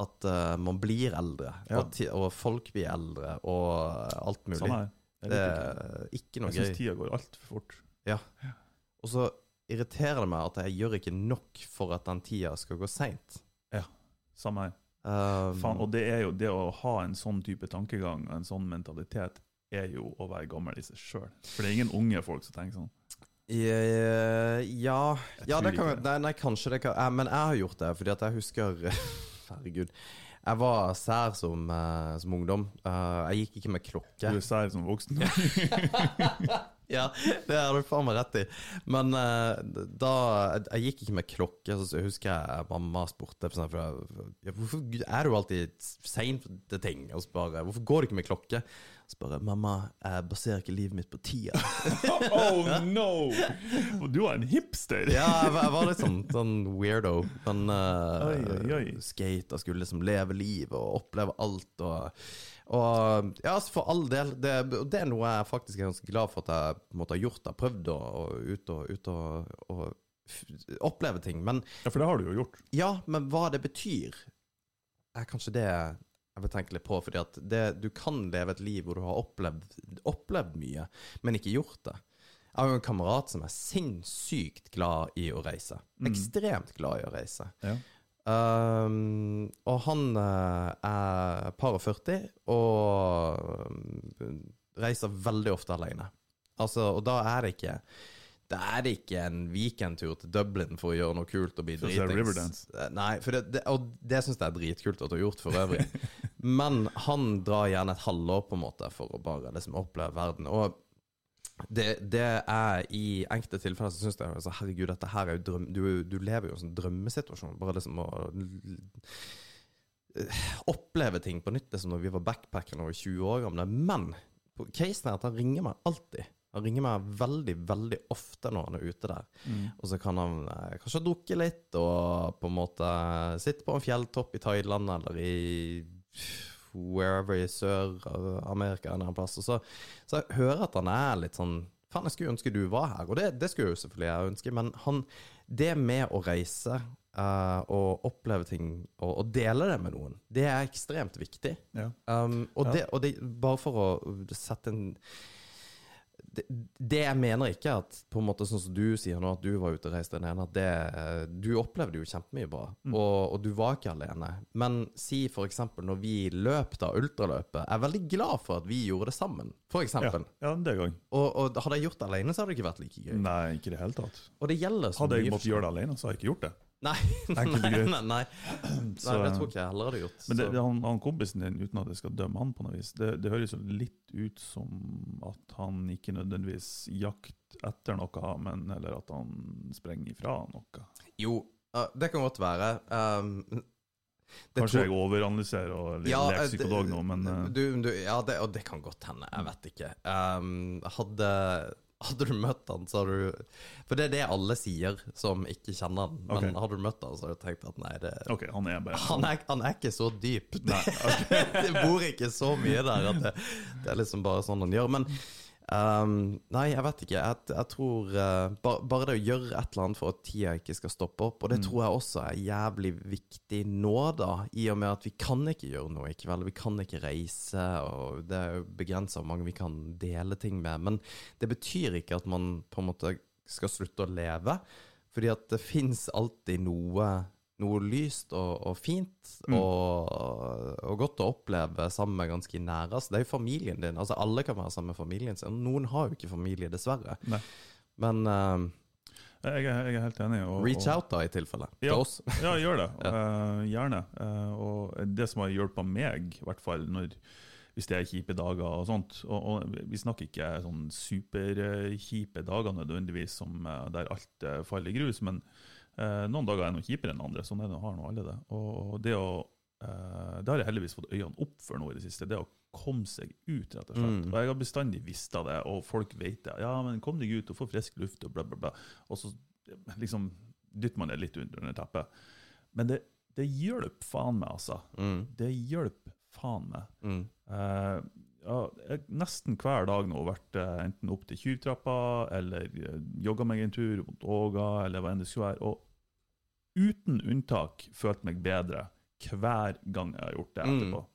At uh, man blir eldre, Ja. og, og folk blir eldre, og alt mulig. Sånn her. Det er ikke noe Jeg syns gøy. tida går altfor fort. Ja. Og så irriterer det meg at jeg gjør ikke nok for at den tida skal gå seint. Samme her. Um, Fan, og det er jo det å ha en sånn type tankegang og en sånn mentalitet, er jo å være gammel i seg sjøl. For det er ingen unge folk som tenker sånn. Eh, ja, ja det kan, nei, nei, kanskje det kan eh, Men jeg har gjort det, fordi at jeg husker Herregud. Jeg var sær som, uh, som ungdom. Uh, jeg gikk ikke med klokke. Du er sær som voksen. Ja, det har du faen meg rett i. Men uh, da Jeg gikk ikke med klokke, så jeg husker jeg mamma spurte eksempel, Hvorfor er du alltid sein til ting? Og spør Hvorfor går du ikke med klokke? Så bare Mamma, jeg baserer ikke livet mitt på tida. oh no! Du var en hipster! Ja, jeg var, jeg var litt sånn, sånn weirdo. Men uh, skate og skulle liksom leve livet og oppleve alt og og ja, altså for all del, det, det er noe jeg faktisk er ganske glad for at jeg måtte ha gjort. Jeg har prøvd å, å ut og, ut og, og oppleve ting. Men Ja, for det har du jo gjort. ja, men hva det betyr, er kanskje det jeg vil tenke litt på. Fordi at det, du kan leve et liv hvor du har opplevd, opplevd mye, men ikke gjort det. Jeg har jo en kamerat som er sinnssykt glad i å reise. Mm. Ekstremt glad i å reise. Ja. Um, og han uh, er par og 40 og um, reiser veldig ofte alene. Altså, og da er det ikke Da er det ikke en weekendtur til Dublin for å gjøre noe kult og bli dritings. Eh, Nei, for det, det, og det syns jeg er dritkult at du har gjort for øvrig. Men han drar gjerne et halvår på en måte for å bare liksom oppleve verden. Og det, det er i enkelte tilfeller så syns jeg altså, herregud, dette her er jo drøm... Du, du lever jo i en sånn drømmesituasjon. Bare liksom å eh, oppleve ting på nytt. Det er som når vi var backpackere når vi var 20 år gamle. Men på- casen er at han ringer meg alltid. Han ringer meg veldig, veldig ofte når han er ute der. Mm. Og så kan han eh, kanskje drukke litt og på en måte sitte på en fjelltopp i Thailand eller i wherever i Sør-Amerika en eller annen plass. Og så, så jeg hører at han er litt sånn Faen, jeg skulle ønske du var her. Og det, det skulle jo selvfølgelig jeg ønske, men han Det med å reise uh, og oppleve ting og, og dele det med noen, det er ekstremt viktig. Ja. Um, og, Ja. det, og det, bare for å sette en det, det jeg mener ikke at på en måte sånn som du sier nå, at du var ute og reiste alene, at det Du opplevde jo kjempemye bra, Mm. og, og du var ikke alene. Men si eksempel når vi løp da ultraløpet, jeg er veldig glad for at vi gjorde det sammen, for Ja. ja, det gang. Og, og hadde jeg gjort det alene, så hadde det ikke vært like gøy. Nei, ikke det hele tatt. Og det gjelder så Hadde jeg måttet gjøre det alene, så hadde jeg ikke gjort det. Nei, nei, nei, nei, Så, nei, det tror ikke jeg heller hadde gjort. Men det, det, han, han kompisen din, uten at jeg skal dømme han på noe vis, det, det høres jo litt ut som at han ikke nødvendigvis jakter etter noe, men eller at han sprenger ifra noe. Jo, det kan godt være. Um, det Kanskje tror- jeg overanalyserer og Ja, leker eh, psykolog nå, men uh. du, du, Ja, det, og det kan godt hende. Jeg vet ikke. Um, hadde, hadde du møtt han, så hadde du For det er det alle sier som ikke kjenner han. Men okay. hadde du møtt han, så hadde du tenkt at nei, det okay, han er bare han er, han er ikke så dyp. Nei, det bor ikke så mye der at det, det er liksom bare sånn han gjør. Men um, nei, jeg vet ikke. Jeg, jeg tror uh, bare, bare det å gjøre et eller annet for at tida ikke skal stoppe opp, og det Mm. tror jeg også er jævlig viktig nå, da. I og med at vi kan ikke gjøre noe i kveld. Vi kan ikke reise, og det er jo begrensa hvor mange vi kan dele ting med. Men det betyr ikke at man på en måte skal slutte å leve. Fordi at det fins alltid noe noe lyst og, og fint Mm. og, og godt å oppleve sammen med ganske nære. Altså, det er jo familien din. Altså, alle kan være sammen med familien sin. Noen har jo ikke familie, dessverre. Nei. Men eh, Jeg er, jeg er helt enig. Og, reach out, da, i tilfelle. Ja. Til oss. Ja, gjør det. Ja. Uh, gjerne. Uh, og det som har hjulpet meg, i hvert fall når, hvis det er kjipe dager og sånt Og, og vi snakker ikke sånn superkjipe dager nødvendigvis som, der alt faller i grus, men Eh, noen dager er noe kjipere enn andre, sånn er det, har nå alle det. Og det å eh, Det har jeg heldigvis fått øynene opp for nå i det siste. Det å komme seg ut, rett og slett. Mm. Og jeg har bestandig visst av det, og folk vet det. Ja, men kom deg ut og få frisk luft og bla, bla, bla. Og så liksom dytter man det litt under, teppet. Men det, det hjelper faen meg, altså. Mm. Det hjelper faen meg. Mm. Eh, ja, nesten hver dag nå vært eh, enten opp til Tjuvtrappa eller jogga meg en tur mot Åga, eller hva enn det skulle være. Og uten unntak følt meg bedre hver gang jeg har gjort det Mm. etterpå.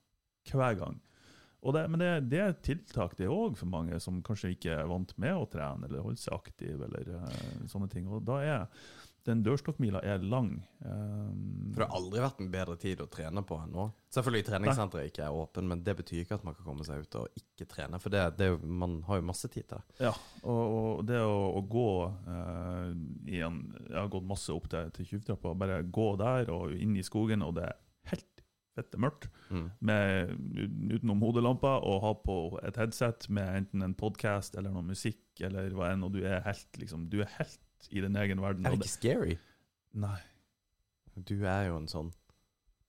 Hver gang. Det, men det, det er tiltak, det òg, for mange som kanskje ikke er vant med å trene eller holde seg aktiv. eller uh, sånne ting. Og da er den dørstokkmila er lang. Um, For det har aldri vært en bedre tid å trene på enn nå. Selvfølgelig treningssenteret ikke er åpen, men det betyr ikke at man kan komme seg ut og ikke trene. For det, det jo, man har jo masse tid til det. Ja, og, og det å, å gå uh, i en Jeg har gått masse opp til, til Tjuvtrappa, bare gå der og inn i skogen, og det er helt fette mørkt, Mm. med, utenom hodelamper, og ha på et headset med enten en podkast eller noe musikk eller hva enn, og du er helt, liksom, du er helt i din egen verden. Er det ikke scary? Nei. Du er jo en sånn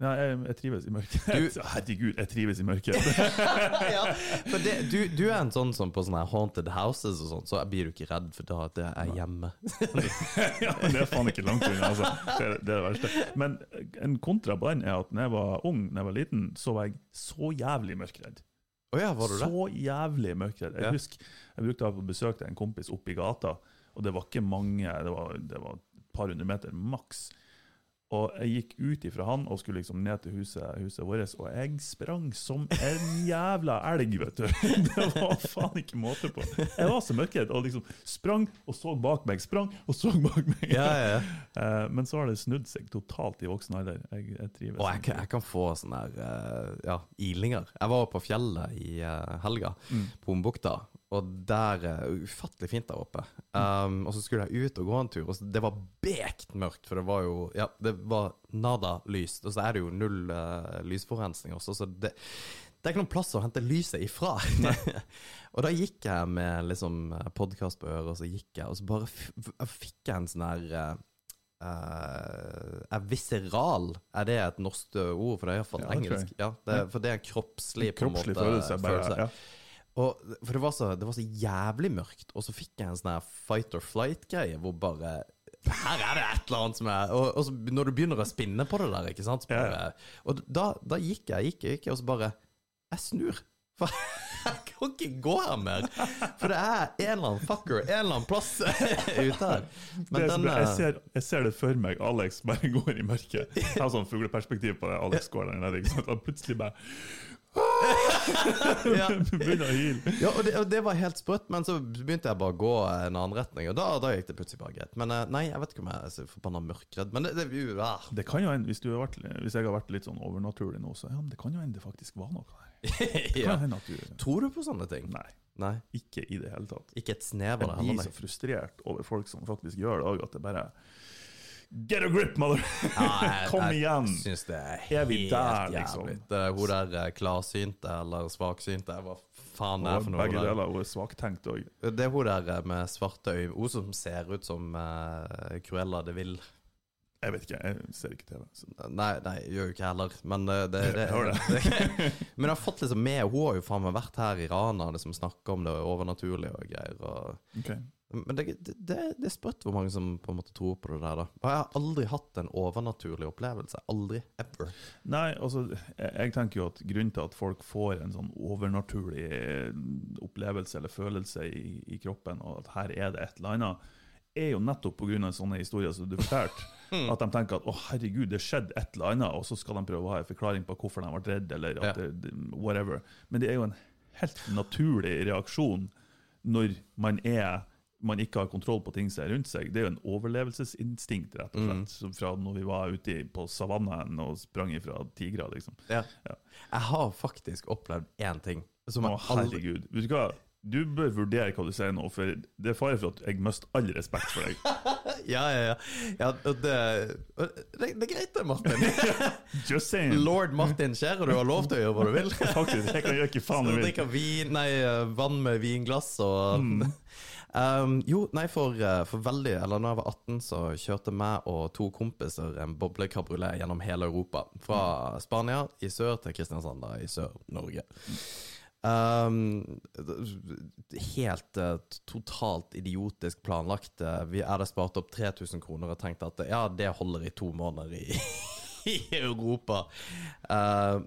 Ja, jeg, jeg trives i mørket. Du- Herregud, jeg trives i mørket. ja, for det, du, du er en sånn som på sånne haunted houses og sånn, så blir du ikke redd for da det er hjemme. ja, men det er faen ikke langt unna, altså. Det, er- det er det verste. Men en kontra på den er at når jeg var ung, når jeg var liten, så var jeg så jævlig mørkredd. Oh ja, var du det? Så jævlig mørkredd. Jeg Ja. husker jeg brukte å være på besøk til en kompis oppe i gata, og det var ikke mange, det var, det var et par hundre meter maks. Og jeg gikk ut ifra han og skulle liksom ned til huset, huset vårt, og jeg sprang som en jævla elg, vet du. Det var faen ikke måte på. Jeg var så mørkredd og liksom sprang og så bak meg, sprang og så bak meg. Ja, ja, ja. Eh, Men så har det snudd seg totalt i voksen alder. Jeg, jeg trives. Og jeg, kan- jeg kan få sånne her, eh, ja, ilinger. Jeg var på fjellet i eh, helga, Mm. på Ombukta, og der er ufattelig fint der oppe. Um, og så skulle jeg ut og gå en tur, og det var bekt mørkt, for det var jo Ja, det var nada lyst, og så er det jo null uh, lysforurensning også, så det det er ikke noen plass å hente lyset ifra. og da gikk jeg med liksom podkast på øret, og så gikk jeg, og så bare fikk jeg en sånn her uh, Uh, Er viseral Er det et norsk ord? For det er iallfall Ja, engelsk. Ja, det, for det er en kroppslig, på en Kroppslig måte, følelse. Bare, følelse. ja. Og, for det var, så, det var så jævlig mørkt, og så fikk jeg en sånn fight or flight-greie hvor bare her er det et eller annet som er Og, og så når du begynner å spinne på det der, ikke sant så bare, Og da, da gikk jeg, gikk jeg, gikk jeg, og så bare Jeg snur. For jeg kan ikke gå her mer. For det er en eller annen fucker en eller annen plass ute her. Men den jeg, eh, ser, jeg ser det for meg. Alex bare går i mørket. Jeg har sånn fugleperspektiv på det. Alex går der nede. Ikke sant? Og plutselig bare ja. begynner å hyle. Ja, og det, og det var helt sprøtt, men så begynte jeg bare å gå en annen retning, og da, da gikk det plutselig bare greit. Men eh, nei, jeg vet ikke om jeg er så forbanna mørkredd, men det, det jo, ah. Det kan jo hende, hvis, du har vært, hvis jeg har vært litt sånn overnaturlig nå, så ja, men det kan jo hende det faktisk var noe her. Det ja. du Tror du på sånne ting? Nei, Nei. ikke i det hele tatt. Ikke et snev av Jeg blir så frustrert over folk som faktisk gjør det òg, at det bare Get a grip, mother! Kom igjen! Jeg syns det er Er vi helt der, jævlig. liksom? Det er hun der eh, klarsynte eller svaksynte, hva faen er det for noe? begge der. deler. Hun er svaktenkt òg. Det er hun der eh, med svarte øyne, hun som ser ut som uh, Cruella de Vil. Jeg vet ikke, jeg ser ikke TV. Så. Nei, nei, gjør jo ikke heller, men det, det, det, det. Men jeg har fått liksom med Hun har jo faen meg vært her i Rana liksom snakka om det overnaturlige og greier. Og, Ok. Men det, det, det er sprøtt hvor mange som på en måte tror på det der, da. Jeg har aldri hatt en overnaturlig opplevelse. Aldri. Ever. Nei, altså, jeg, tenker jo at grunnen til at folk får en sånn overnaturlig eh, opplevelse eller følelse i, i kroppen, og at her er det et eller annet, er jo nettopp pga. sånne historier som du fortalte. At de tenker at å herregud, det skjedde et eller annet, og så skal de prøve å ha en forklaring på hvorfor de ble redd, eller Ja. det, whatever. Men det er jo en helt naturlig reaksjon når man er man ikke har kontroll på ting som er rundt seg. Det er jo en overlevelsesinstinkt, rett og slett. mm. Fra når vi var ute på savannen og sprang ifra tigre, liksom. Ja. Ja. Jeg har faktisk opplevd én ting som Å, herregud. Vet du hva? Du bør vurdere hva du sier nå, for det er fare for at jeg mister all respekt for deg. Ja, ja, ja. ja det, det, det er greit det, Martin. Just saying. Lord Martin Skjærer, du har lov til å gjøre hva du vil. Faktisk, jeg kan gjøre ikke faen jeg vil. drikker vin, nei, vann med vinglass og Mm. Um, jo, nei, for, eh, for veldig Eller da jeg var 18, så kjørte meg og to kompiser en boblekabriolet gjennom hele Europa. Fra Spania i sør til Kristiansand i Sør-Norge. Um, helt uh, totalt idiotisk planlagt. Uh, vi hadde spart opp 3000 kroner og tenkt at ja, det holder i to måneder i, i Europa. Uh,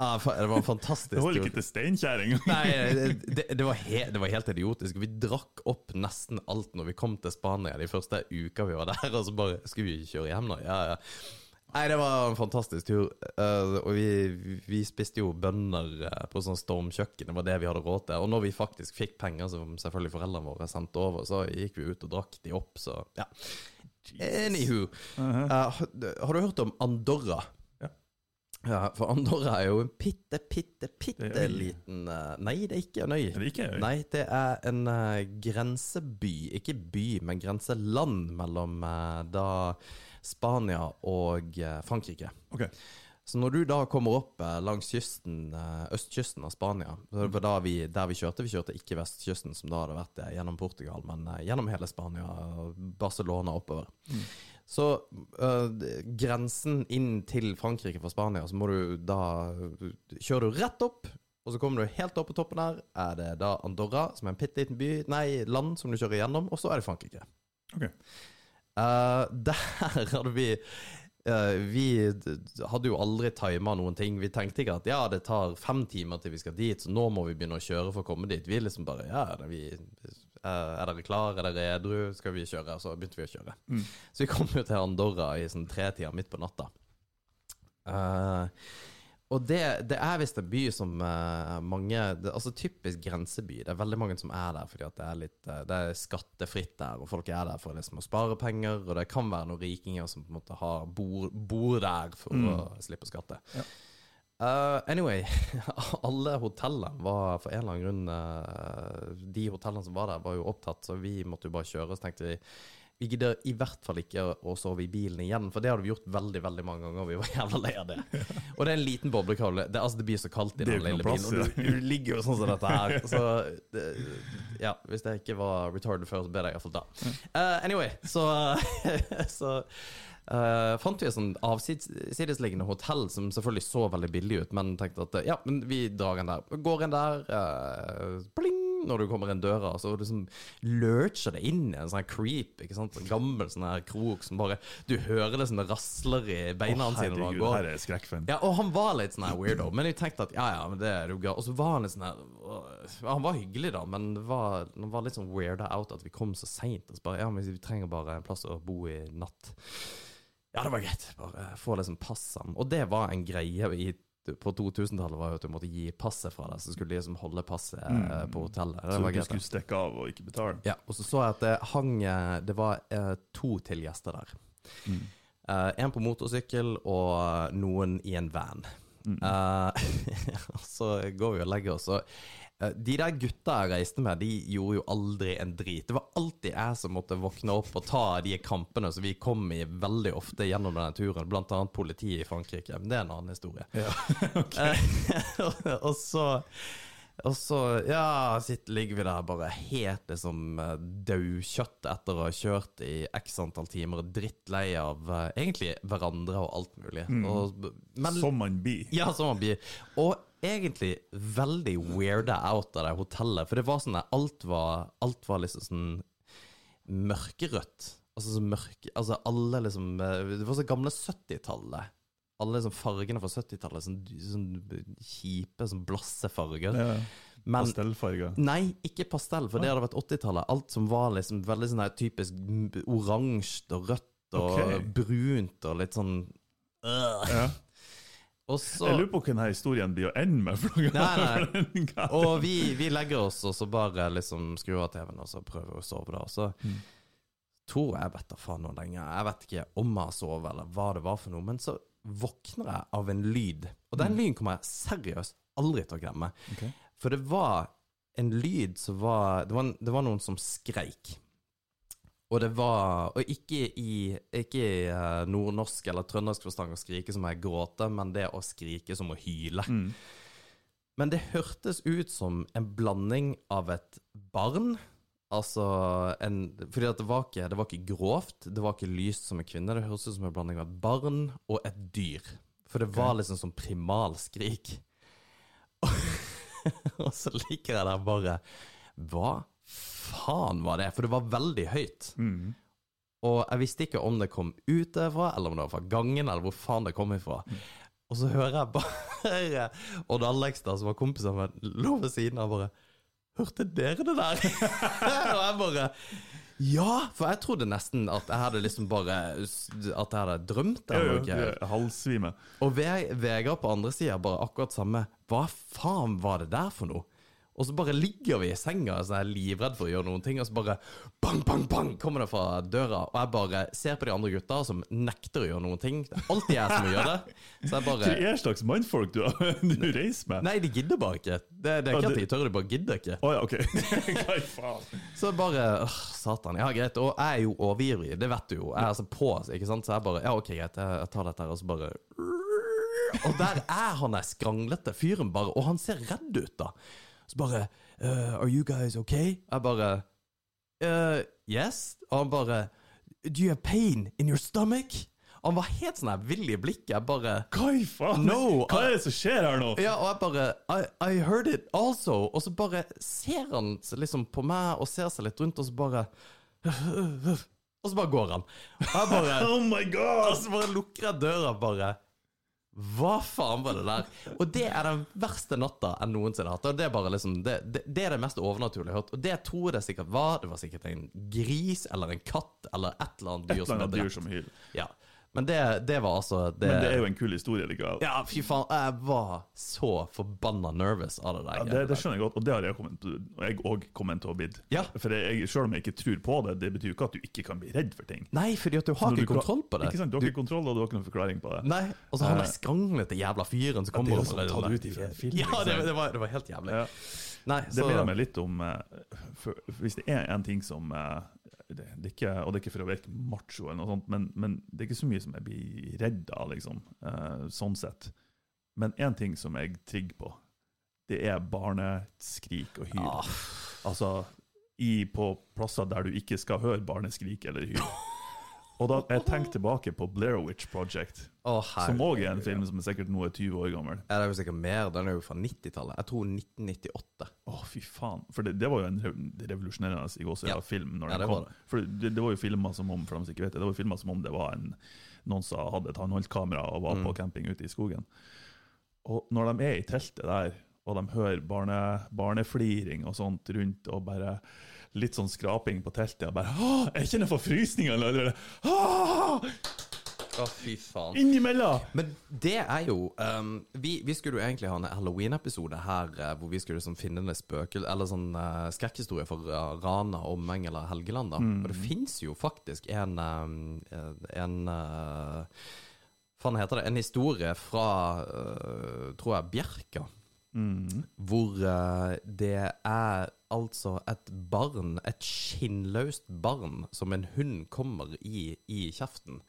uh, det var fantastisk Det holder ikke til Steinkjer engang. Nei, det, det, var he, det var helt idiotisk. Vi drakk opp nesten alt når vi kom til Spania de første uka vi var der. Og så bare Skulle vi kjøre hjem nå? Ja, ja. Nei, det var en fantastisk tur. Uh, og vi, vi spiste jo bønner eh, på sånn stormkjøkken. Det var det vi hadde råd til. Og når vi faktisk fikk penger som selvfølgelig foreldrene våre sendte over, så gikk vi ut og drakk de opp, så ja. Anywho. Eh, har, du hørt om Andorra? Ja. Ja, for Andorra er jo en bitte, bitte, bitte er liten uh, Nei, det er ikke en øy. Er det ikke øy? Nei, det er en uh, grenseby. Ikke by, men grenseland mellom da Spania og Frankrike. Ok. Så når du da kommer opp eh, langs kysten, eh, østkysten av Spania vi, Der vi kjørte, vi kjørte ikke vestkysten, som da hadde vært eh, gjennom Portugal, men gjennom hele Spania, Barcelona oppover. Så eh, grensen inn til Frankrike fra Spania, så må du da Kjører du rett opp, og så kommer du helt opp på toppen der, er det da Andorra, som er en bitte liten by, nei, land som du kjører gjennom, og så er det Frankrike. Ok. Uh, der hadde vi Vi d- d- hadde jo aldri tima noen ting. Vi tenkte ikke at ja, det tar fem timer til vi skal dit, så nå må vi begynne å kjøre for å komme dit. Vi liksom bare ja, er, vi, eh, er dere klar, er dere edru, skal vi kjøre? Så begynte vi å kjøre. Mm. Så vi kom jo til Andorra i sånn tretida midt på natta. Eh, og det, det er visst en by som uh, mange det, Altså typisk grenseby. Det er veldig mange som er der fordi det er litt uh, Det er skattefritt der, og folk er der for liksom å spare penger. Og det kan være noen rikinger som på en måte har bor, bor der for Mm. å slippe skatte. Ja. Uh, anyway, alle hotellene var for en eller annen grunn De hotellene som var der, var jo opptatt, så vi måtte jo bare kjøre. Så tenkte vi vi gidder i hvert fall ikke å sove i bilen igjen, for det hadde vi gjort veldig veldig mange ganger. Vi var jævla lei av det. Og det er en liten boblekavle. Det, altså, det blir så kaldt i Det den lille plass, bilen. Og du, du ligger jo sånn som dette her. Så det, ja, hvis jeg ikke var retarded før, så ber jeg iallfall da. Uh, anyway, så, så Uh, fant vi et sånt avsidesliggende hotell som selvfølgelig så veldig billig ut, men tenkte at ja, men vi drar en der. Går en der, uh, pling, når du kommer inn døra, så liksom lurcher det inn i en sånn creep, ikke sant? En gammel sånn her krok som bare Du hører det som det rasler i beina oh, sine når han går. her er skrekkfilm. Ja, og han var litt sånn her weirdo, men jeg tenkte at ja, ja, men det er jo gøy. Og så var han litt sånn her Han var hyggelig, da, men var, han var litt sånn weirda out at vi kom så seint. Og så bare Ja, men vi trenger bare en plass å bo i natt. Ja, det var greit. Bare få liksom passene. Og det var en greie i på 2000-tallet var jo at du måtte gi passet fra deg, så skulle de liksom holde passet eh, Mm. på hotellet. Så du greit. skulle stikke av og ikke betale? Ja, og så så jeg at det hang eh, Det var eh, to til gjester der. Mm. Eh, en på motorsykkel og noen i en van. Mm. Eh, så går vi og legger oss. Og eh, de der gutta jeg reiste med, de gjorde jo aldri en drit. Det var alltid jeg som måtte våkne opp og ta de kampene som vi kom i veldig ofte gjennom denne turen, annet politiet i Frankrike. Men det er en annen historie. Ja. Eh, og så og så, ja, sitt, ligger vi der bare helt liksom eh, daukjøtt etter å ha kjørt i x antall timer, drittlei av eh, egentlig hverandre og alt mulig. Mm. Og, men, Som man blir. ja, som man blir. Og egentlig veldig weirda out av det hotellet, for det var sånn at alt var, alt var liksom sånn mørkerødt. Altså så mørke Altså alle liksom eh, Det var så gamle 70-tallet. Alle liksom fargene fra 70-tallet. Sånn, sånn kjipe, sånn blasse farger. Ja. Men Pastellfarger. Nei, ikke pastell, for det hadde vært 80-tallet. Alt som var liksom veldig sånn her typisk oransje og rødt og okay. brunt og litt sånn øh. Ja. Og så Jeg lurer på hva denne historien blir å ende med. Nei, ganger. Og vi, vi legger oss, og så bare liksom skrur av TV-en, og så prøver å sove, da. Og så Mm. tror jeg vet da faen noe lenger. Jeg vet ikke om jeg har sovet, eller hva det var for noe. Men så våkner jeg av en lyd. Og den Mm. lyden kommer jeg seriøst aldri til å glemme. Okay. For det var en lyd som var Det var, det var noen som skreik. Og det var Og ikke i, ikke i eh, nordnorsk eller trøndersk forstand å skrike som ei gråte, men det å skrike som å hyle. Mm. Men det hørtes ut som en blanding av et barn Altså en, Fordi det var, ikke, det var ikke grovt, det var ikke lyst som en kvinne. Det hørtes ut som en blanding av et barn og et dyr. For det var liksom som primalskrik. og så liker jeg der bare Hva faen var det? For det var veldig høyt. Mm. Og jeg visste ikke om det kom ut derfra, eller om det var fra gangen, eller hvor faen det kom ifra. Og så hører jeg bare Odd Alex, da, som var kompisen min, lå ved siden av bare Hørte dere det der? og jeg bare Ja! For jeg trodde nesten at jeg hadde liksom bare At jeg hadde drømt Ja, Jo, jo. Halvsvime. Og Ve- Vegard på andre sida bare akkurat samme. Hva faen var det der for noe? Og så bare ligger vi i senga så jeg er livredd for å gjøre noen ting, og så bare bang, bang, bang kommer det fra døra. Og jeg bare ser på de andre gutta som nekter å gjøre noen ting. Det er alltid jeg som må gjøre det. Så jeg bare Hva er slags mannfolk du, du reiser med? Nei, de gidder bare ikke. Det, det er ikke at de tør, de bare gidder ikke. Oh, ja, OK. Hva faen? Så bare åh, Satan. Ja, greit. Og jeg er jo overivrig, det vet du jo. Jeg er altså på, ikke sant. Så jeg bare Ja, OK, greit, jeg tar dette her, og så bare Og der er han der skranglete fyren, bare. Og han ser redd ut, da. Så bare uh, Are you guys okay? Jeg bare uh, Yes. Og han bare Do you have pain in your stomach? Han var helt sånn her vill i blikket. Jeg bare Hva i faen? No, Hva er det som skjer her nå? ja, og jeg bare I, I heard it also. Og så bare ser han liksom på meg og ser seg litt rundt, og så bare Og så bare går han. Og jeg bare Oh my Og så bare lukker jeg døra, bare. Hva faen var det der? Og det er den verste natta jeg noensinne har hatt. Og det er bare liksom Det, det, det er det mest overnaturlige jeg har hørt. Og det tror jeg det sikkert var. Det var sikkert en gris eller en katt eller et eller annet dyr som eller annet dyr som hyl. Ja. Men det, det var altså det, Men det er jo en kul historie likevel. Ja, fy faen. Jeg var så forbanna nervous av det der. Ja, det, det skjønner jeg godt, og det har jeg kommet, og jeg òg kommet til å bli. Ja. For jeg, selv om jeg ikke tror på det, det betyr jo ikke at du ikke kan bli redd for ting. Nei, fordi at du har ikke du kontroll på det. Ikke sant? Du har ikke kontroll, og du har ikke noen forklaring på det. Nei, Og så han Eh, der skranglete jævla fyren som det kommer er jo og sånn ut ifra en film, Ja, det, det, var, det var helt jævlig. Ja. Nei, Det så minner meg litt om uh, for, Hvis det er en ting som eh, det, det ikke, Og det er ikke for å virke macho, eller noe sånt, men, men det er ikke så mye som jeg blir redd av, liksom. eh, sånn sett. Men én ting som jeg trigger på, det er barneskrik og hyl. Ah, Altså i, på plasser der du ikke skal høre barneskrik eller hyl. Og da jeg tenker tilbake på Blair Witch Project, oh, som òg er en film som er sikkert nå er 20 år gammel. Ja, det er jo sikkert mer. Den er jo fra 90-tallet. Jeg tror 1998. Å, fy faen. For det, det var jo en revolusjonerende i gåsehud Ja. film når Ja, den det var kom. For det, det var jo filmer som om for dem som ikke vet det, det var jo filmer som om det var en, noen som hadde et håndholdt-kamera og var på Mm. camping ute i skogen. Og når de er i teltet der, og de hører barne, barnefliring og sånt rundt, og bare litt sånn skraping på teltet, og bare Åh, jeg kjenner forfrysninger allerede! Åh, Å, fy faen. innimellom! Men det er jo um, vi, vi skulle jo egentlig ha en Halloween-episode her uh, hvor vi skulle liksom finne en spøkel Eller sånn uh, skrekkhistorie for uh, Rana, Omeng eller Helgeland. da Og det fins jo faktisk en um, En uh, Faen heter det En historie fra uh, Tror jeg Bjerka. Mm. Hvor uh, det er altså et barn, et skinnløst barn, som en hund kommer i, i kjeften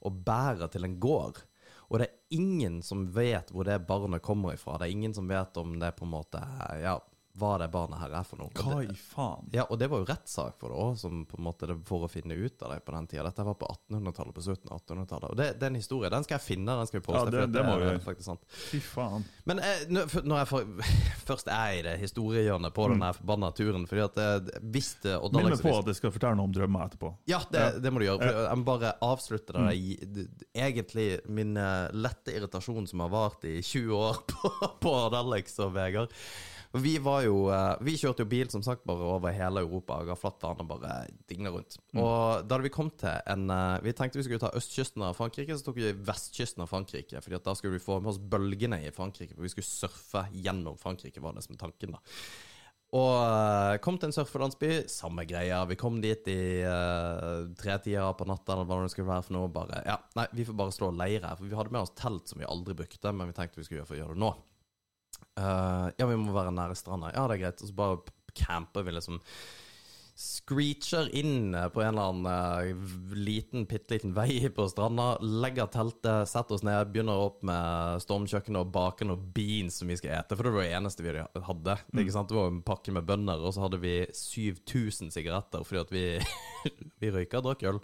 og bærer til en gård. Og det er ingen som vet hvor det barnet kommer ifra. Det er ingen som vet om det på en måte Ja, hva det barnet her er for noe. Hva i faen? ja, og det var jo rettssak for det òg, som på en måte det, for å finne ut av det på den tida. Dette var på 1800-tallet, på slutten av 1800-tallet. Og det, den historien. Den skal jeg finne, den skal vi poste. Ja, det- for det må vi. faktisk sant. Fy faen. Men eh, nå- når jeg for, først er i det historiehjørnet på den her forbanna turen Fordi at eh, hvis det og Minn meg liksom- på at jeg skal fortelle noe om drømmer etterpå. Ja, det, Ja. det må du gjøre. For Jeg må bare avslutte det. Mm. Egentlig min eh, lette irritasjon som har vart i 20 år på, på Alex og Vegard. Vi var jo eh, Vi kjørte jo bil som sagt bare over hele Europa og ga flatt faen og bare dingla rundt. Og da hadde vi kommet til en eh, Vi tenkte vi skulle ta østkysten av Frankrike, så tok vi vestkysten av Frankrike. Fordi at da skulle vi få med oss bølgene i Frankrike, for vi skulle surfe gjennom Frankrike, var det som tanken, da. Og eh, kom til en surferlandsby, samme greia. Vi kom dit i uh, tretida på natta, eller hva det skulle være for noe. Bare, ja, nei, vi får bare slå leir her. For vi hadde med oss telt som vi aldri brukte, men vi tenkte vi skulle gjøre for å gjøre det nå. Eh, ja, vi må være nære stranda. Ja, det er greit. Og så bare camper vi liksom screecher inn eh, på en eller annen eh, liten, bitte liten vei på stranda, legger teltet, setter oss ned, begynner opp med stormkjøkkenet og baker noen beans som vi skal ete, for det var det eneste vi hadde. Sant? det var en pakke med bønner, og så hadde vi 7000 sigaretter fordi at vi, vi røyka og drakk øl.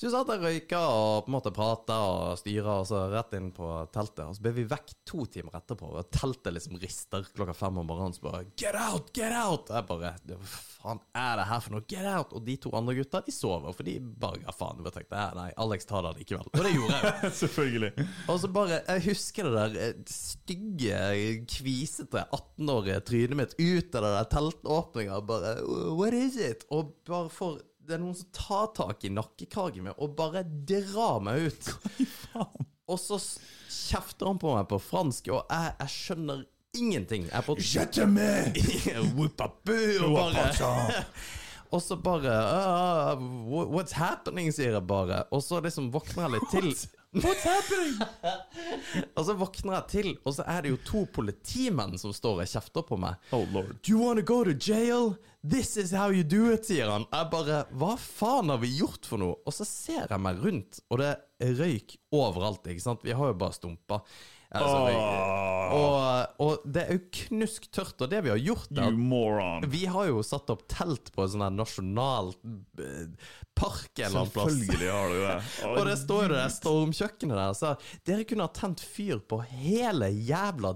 Så vi satt og røyka og på en måte prata og styra, og så rett inn på teltet. Og så ble vi vekk to timer etterpå, og teltet liksom rister klokka fem om morgenen. Så bare Get out! Get out! Jeg bare Hva faen er det her for noe? Get out! Og de to andre gutta, de sover, for de bare ga faen. Jeg tenkte nei, Alex tar det likevel. Og det gjorde jeg jo. Selvfølgelig. Og så bare Jeg husker det der eh, stygge, kvisete 18-årige trynet mitt ut av det der teltåpninga. Bare What is it? Og bare for det er noen som tar tak i nakkekragen min og bare drar meg ut. Og så kjefter han på meg på fransk, og jeg, jeg skjønner ingenting. Jeg er på og bare Og så bare uh, What's happening, sier jeg bare. Og så liksom våkner jeg litt til. What's happening? Og så våkner jeg til, og så er det jo to politimenn som står og kjefter på meg. Oh lord. Do you wanna go to jail? This is how you do it, sier han. Jeg bare Hva faen har vi gjort for noe? Og så ser jeg meg rundt, og det er røyk overalt, ikke sant? Vi har jo bare stumpa. Altså, røyk. Og, og det er jo knusktørt, og det vi har gjort moron. vi har jo satt opp telt på en sånn her nasjonal eh, park en eller annen plass. Selvfølgelig har du det. Og det står jo det stormkjøkkenet der. Så dere kunne ha tent fyr på hele jævla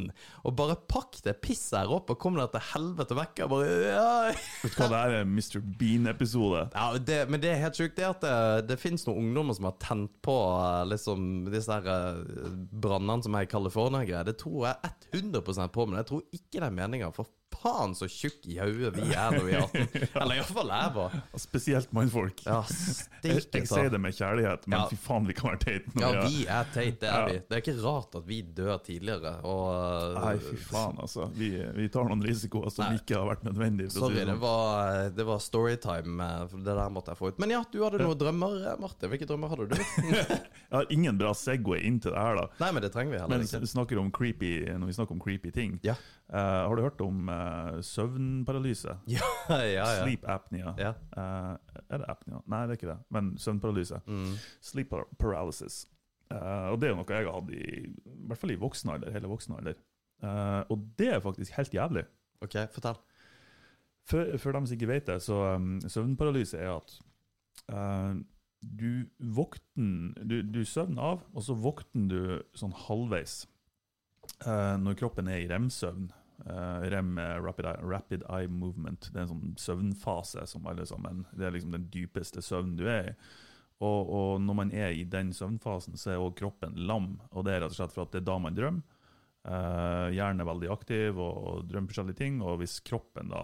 dritten. Og bare pakk det pisset her opp og kom deg til helvete vekk. Og bare, ja. Vet du hva det er? En Mr. Bean-episode. Ja, det, men det er helt sjukt det at det, det finnes noen ungdommer som har tent på eh, liksom disse her eh, brannene som er i California-greier. Det tror jeg 100% på, men jeg tror ikke det er meninga. For faen så tjukk i hodet vi er når vi er 18. Eller iallfall jeg var. Spesielt mannfolk. Ja, Jeg, steike jeg ta. sier det med kjærlighet, men Ja. fy faen, vi kan være teite Ja, vi er teit, det er Ja. vi. Det er ikke rart at vi dør tidligere. Og Nei, fy faen, altså. Vi, vi tar noen risikoer som Nei. ikke har vært nødvendige. Sorry, det sånn. var, det var storytime. for Det der måtte jeg få ut. Men ja, du hadde noen drømmer, Martin. Marte. Hvilke drømmer hadde du? Jeg har ingen bra Segway inn til det her, da. Nei, men det trenger vi heller Men ikke. vi snakker om creepy, når vi snakker om creepy ting Ja. Eh, Har du hørt om uh, søvnparalyse? Ja, ja, ja. Sleep apnea. Ja. Uh, er det apnea? Nei, det er ikke det. Men søvnparalyse. Mm. Sleep par- paralysis. Og det er jo noe jeg har hatt i, i hvert fall i voksen alder, hele voksen alder. Og det er faktisk helt jævlig. OK, fortell. For, for dem som ikke vet det, så um, søvnparalyse er at du våkner du, du søvner av, og så våkner du sånn halvveis når kroppen er i rem-søvn. Eh, rem er rapid eye, rapid eye movement. Det er en sånn søvnfase som alle sammen Det er liksom den dypeste søvnen du er i. Og, og når man er i den søvnfasen, så er også kroppen lam. Og det er rett og slett for at det er da man drømmer. Uh, hjernen er veldig aktiv og, og drømmer forskjellige ting. Og hvis kroppen da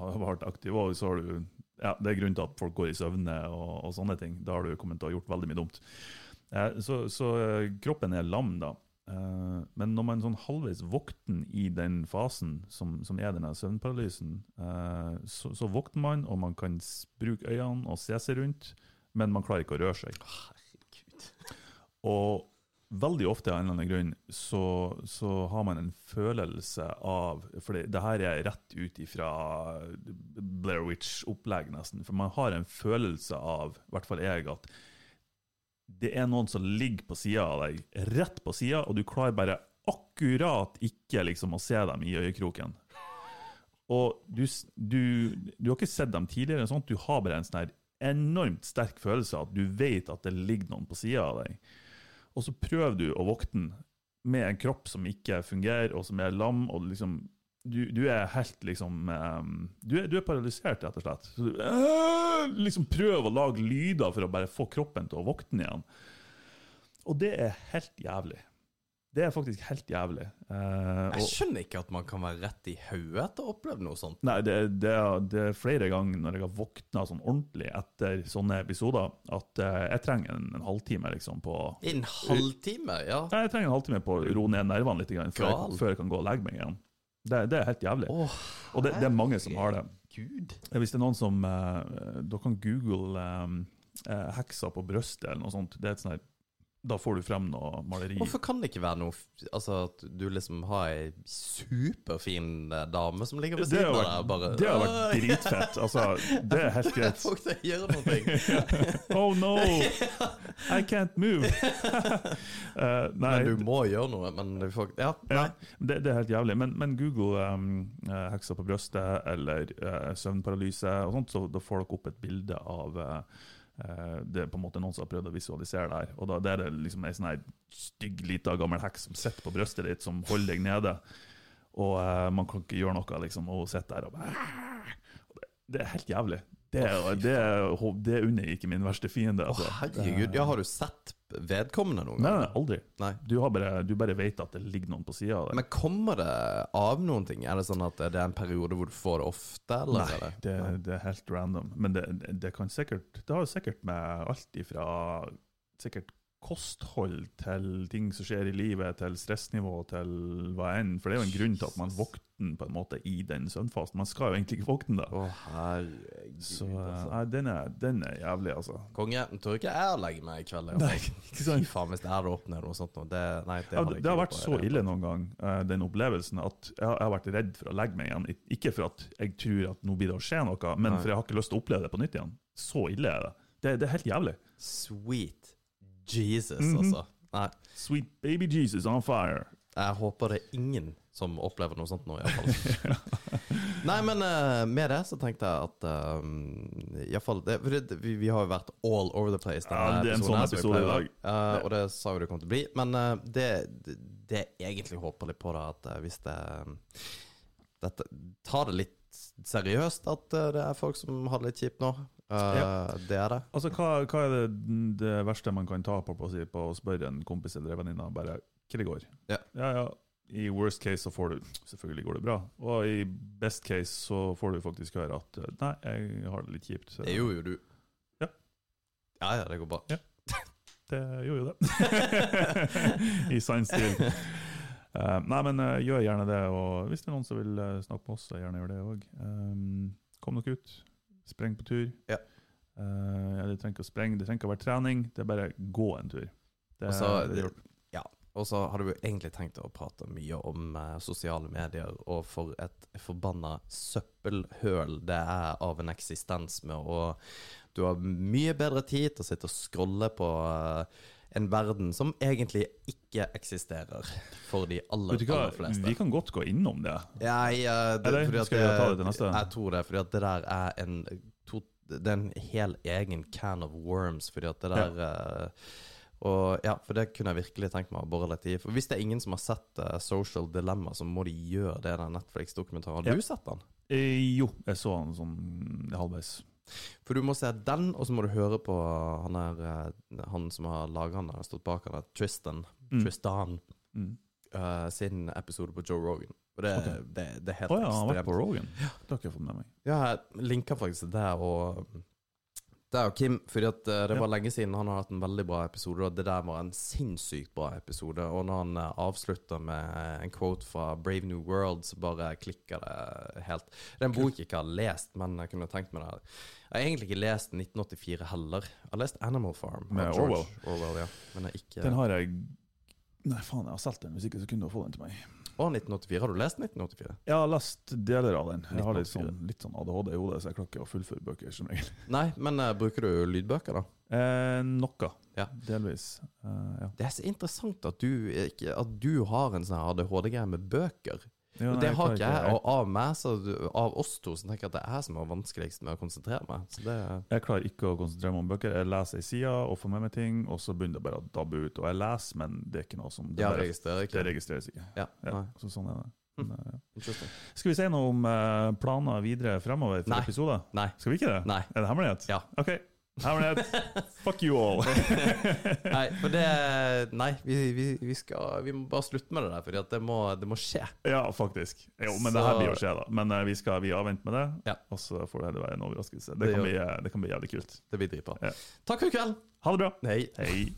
har vært aktiv, også, så har du ja, Det er grunnen til at folk går i søvne og, og sånne ting. Da har du kommet til å ha gjort veldig mye dumt. Uh, så, så eh, kroppen er lam, da. Eh, men når man sånn halvveis våkner i den fasen som, som er denne søvnparalysen, eh, så, så våkner man, og man kan bruke øynene og se seg rundt, men man klarer ikke å røre seg. Herregud. Og veldig ofte av en eller annen grunn så, så har man en følelse av For det, det her er rett ut ifra Blair Witch-opplegg, nesten. For man har en følelse av, i hvert fall jeg, at det er noen som ligger på sida av deg, rett på sida, og du klarer bare akkurat ikke liksom å se dem i øyekroken. Og du, du, du har ikke sett dem tidligere, sånn du har bare en sånn enormt sterk følelse av at du vet at det ligger noen på sida av deg. Og så prøver du å våkne med en kropp som ikke fungerer, og som er lam, og liksom du, du er helt liksom ehm, du, er, du er paralysert, rett og slett. Så du øh, liksom Prøv å lage lyder for å bare få kroppen til å våkne igjen. Og det er helt jævlig. Det er faktisk helt jævlig. Uh, Jeg skjønner ikke at man kan være rett i hodet etter å ha opplevd noe sånt. Nei, det, det, det er flere ganger når jeg har våkna sånn ordentlig etter sånne episoder, at uh, jeg trenger en, en halvtime liksom på en halvtime, ja. Nei, Jeg trenger en halvtime på å roe ned nervene litt før, jeg, før jeg kan gå og legge meg igjen. Det, det er helt jævlig. Oh, Og det, det er mange som har det. Gud. Hvis det er noen som Da Dere kan google um, eh, 'heksa på brøstet' eller noe sånt. Det er et sånt Da får du frem noe maleri. Hvorfor kan det ikke være noe Altså at du liksom har ei superfin eh, dame som ligger ved siden av deg, bare det har vært dritfett. Altså, det er helt greit. Folk til å gjøre noe. Oh no! I can't move! uh, Men du må gjøre noe. Men får Ja, ja, det, det er helt jævlig. Men, men Google um, eh, heksa på brøstet eller uh, søvnparalyse, og sånt, så da får dere opp et bilde av eh, det er på en måte noen som har prøvd å visualisere det her. Og da det er det liksom ei sånn stygg, lita gammel heks som sitter på brøstet ditt, som holder deg nede. Og uh, man kan ikke gjøre noe, liksom, og hun sitter der og bare det, er helt jævlig. Det, det, det, det unner ikke min verste fiende. Å, Altså. herregud. Ja, har du sett vedkommende noen Nei, gang? nei, aldri. Nei. Du, har bare, du bare vet at det ligger noen på sida av deg. Men kommer det av noen ting? Er det sånn at det er en periode hvor du får det ofte, eller? Nei, det, det er helt random. Men det, det kan sikkert Det har sikkert med alt ifra sikkert kosthold til ting som skjer i livet, til stressnivå, til hva enn. For det er jo en grunn til at man våkner på en måte i den søvnfasen. Man skal jo egentlig ikke våkne da. Å, herregud. Så eh, altså. nei, den, er, den er jævlig, altså. Konge, tror ikke jeg å legge meg i kveld. Nei, ikke ikke Fy sant? faen, hvis det hadde åpnet noe sånt nå. Det, nei, det, Ja, det, det har vært på, så ille noen gang, eh, den opplevelsen, at jeg, har- jeg har vært redd for å legge meg igjen. Ikke for at jeg tror at nå blir det å skje noe, men Nei. for jeg har ikke lyst til å oppleve det på nytt igjen. Så ille er det. Det, det er helt jævlig. Sweet Jesus, Mhm. altså. Nei, Sweet baby Jesus on fire. jeg håper det er ingen som opplever noe sånt nå, iallfall. Nei, men uh, med det så tenkte jeg at um, Iallfall vi, vi har jo vært all over the place. Ja, denne det er en sånn episode i dag. Uh, og det sa jo det kom til å bli. Men uh, det, det, jeg egentlig håper litt på, da, at eh, hvis det dette, Ta det litt seriøst, at eh, det er folk som har det litt kjipt nå. Det er det. Altså, hva, hva er det, det verste man kan ta på, på, å si, på å spørre en kompis eller en venninne bare hva det går? Ja. ja, ja. I worst case så får du Selvfølgelig går det bra. Og i best case så får du faktisk høre at nei, jeg har det litt kjipt. Det gjorde jo du. Ja. Ja, ja, det går bra. Ja. Det gjorde jo det. I sann stil. Uh, nei, men uh, gjør gjerne det. Og hvis det er noen som vil uh, snakke med oss, så gjerne gjør det òg. kom dere ut. Spreng på tur. Ja. Uh, det trenger ikke å sprenge, det trenger ikke å være trening. Det er bare gå en tur. Det, Og så- det ja. Og så hadde vi egentlig tenkt å prate mye om eh, sosiale medier, og for et forbanna søppelhøl det er av en eksistens med å Du har mye bedre tid til å sitte og scrolle på eh, en verden som egentlig ikke eksisterer for de aller, aller fleste. vi kan godt gå innom det. Jeg, det, Eller, skal vi ta det til neste? Jeg tror det, fordi at det der er en to, Det er en hel egen can of worms, fordi at det der eh, og ja, for det kunne jeg virkelig tenkt meg å bore litt i. For Hvis det er ingen som har sett uh, Social Dilemma, så må de gjøre det, den Netflix-dokumentaren. Har Ja. du sett den? Eh, jo, jeg så den sånn halvveis. For du må se den, og så må du høre på han, er, eh, han som har laga den, har stått bak han, Tristan, Mm. Tristan Mm. Uh, sin episode på Joe Rogan. Og det, okay. det, det er helt Å ja, han har vært på Rogan? Det har ikke jeg fått med meg. Ja, jeg linka faktisk det og det er jo Kim, fordi at eh, det var lenge siden han har hatt en veldig bra episode, og det der var en sinnssykt bra episode. Og når han eh, avslutter med en quote fra Brave New World, så bare klikker det helt. Det er en bok jeg ikke har lest, men jeg kunne tenkt meg det. Jeg har egentlig ikke lest 1984 heller. Jeg har lest Animal Farm. Med Orwell. Orwell ja. Men jeg ikke Den har jeg Nei, faen, jeg har solgt den. Hvis ikke så kunne du få den til meg. Å, 1984. Har du lest 1984? Jeg har lest deler av den. Jeg har litt sånn, litt sånn ADHD i hodet, så jeg klarer ikke å fullføre bøker som regel. Nei, men uh, bruker du lydbøker, da? Eh, noe. Ja. Delvis. Uh, ja. Det er så interessant at du, ikke, at du har en sånn ADHD-greie med bøker. Ja, Og det har ikke jeg. Og av meg, så av oss to, så tenker jeg at det er jeg som har vanskeligst med å konsentrere meg. Så det Jeg klarer ikke å konsentrere meg om bøker. Jeg leser ei side og får med meg ting, og så begynner det bare å dabbe ut. Og jeg leser, men det er ikke noe som Det, ja, bare, registrerer det registreres ikke. Ja, Ja, så sånn er det. Men, eh, ja. Skal vi si noe om eh, planer videre fremover for Nei. episoder? Nei. Skal vi ikke det? Nei. Er det hemmelighet? Ja. OK. Fuck you all. nei, for det Nei, vi, vi, vi skal Vi må bare slutte med det der, Fordi det må, det må skje. ja, faktisk. Jo, men Så- det her blir jo skje, da. Men uh, vi skal vi avvente med det, Ja. og så får det heller være en overraskelse. Det Det kan, bli, eh, det kan bli jævlig kult. Det blir dritbra. Ja. Takk for i kveld. Ha det bra. Hei. Hei.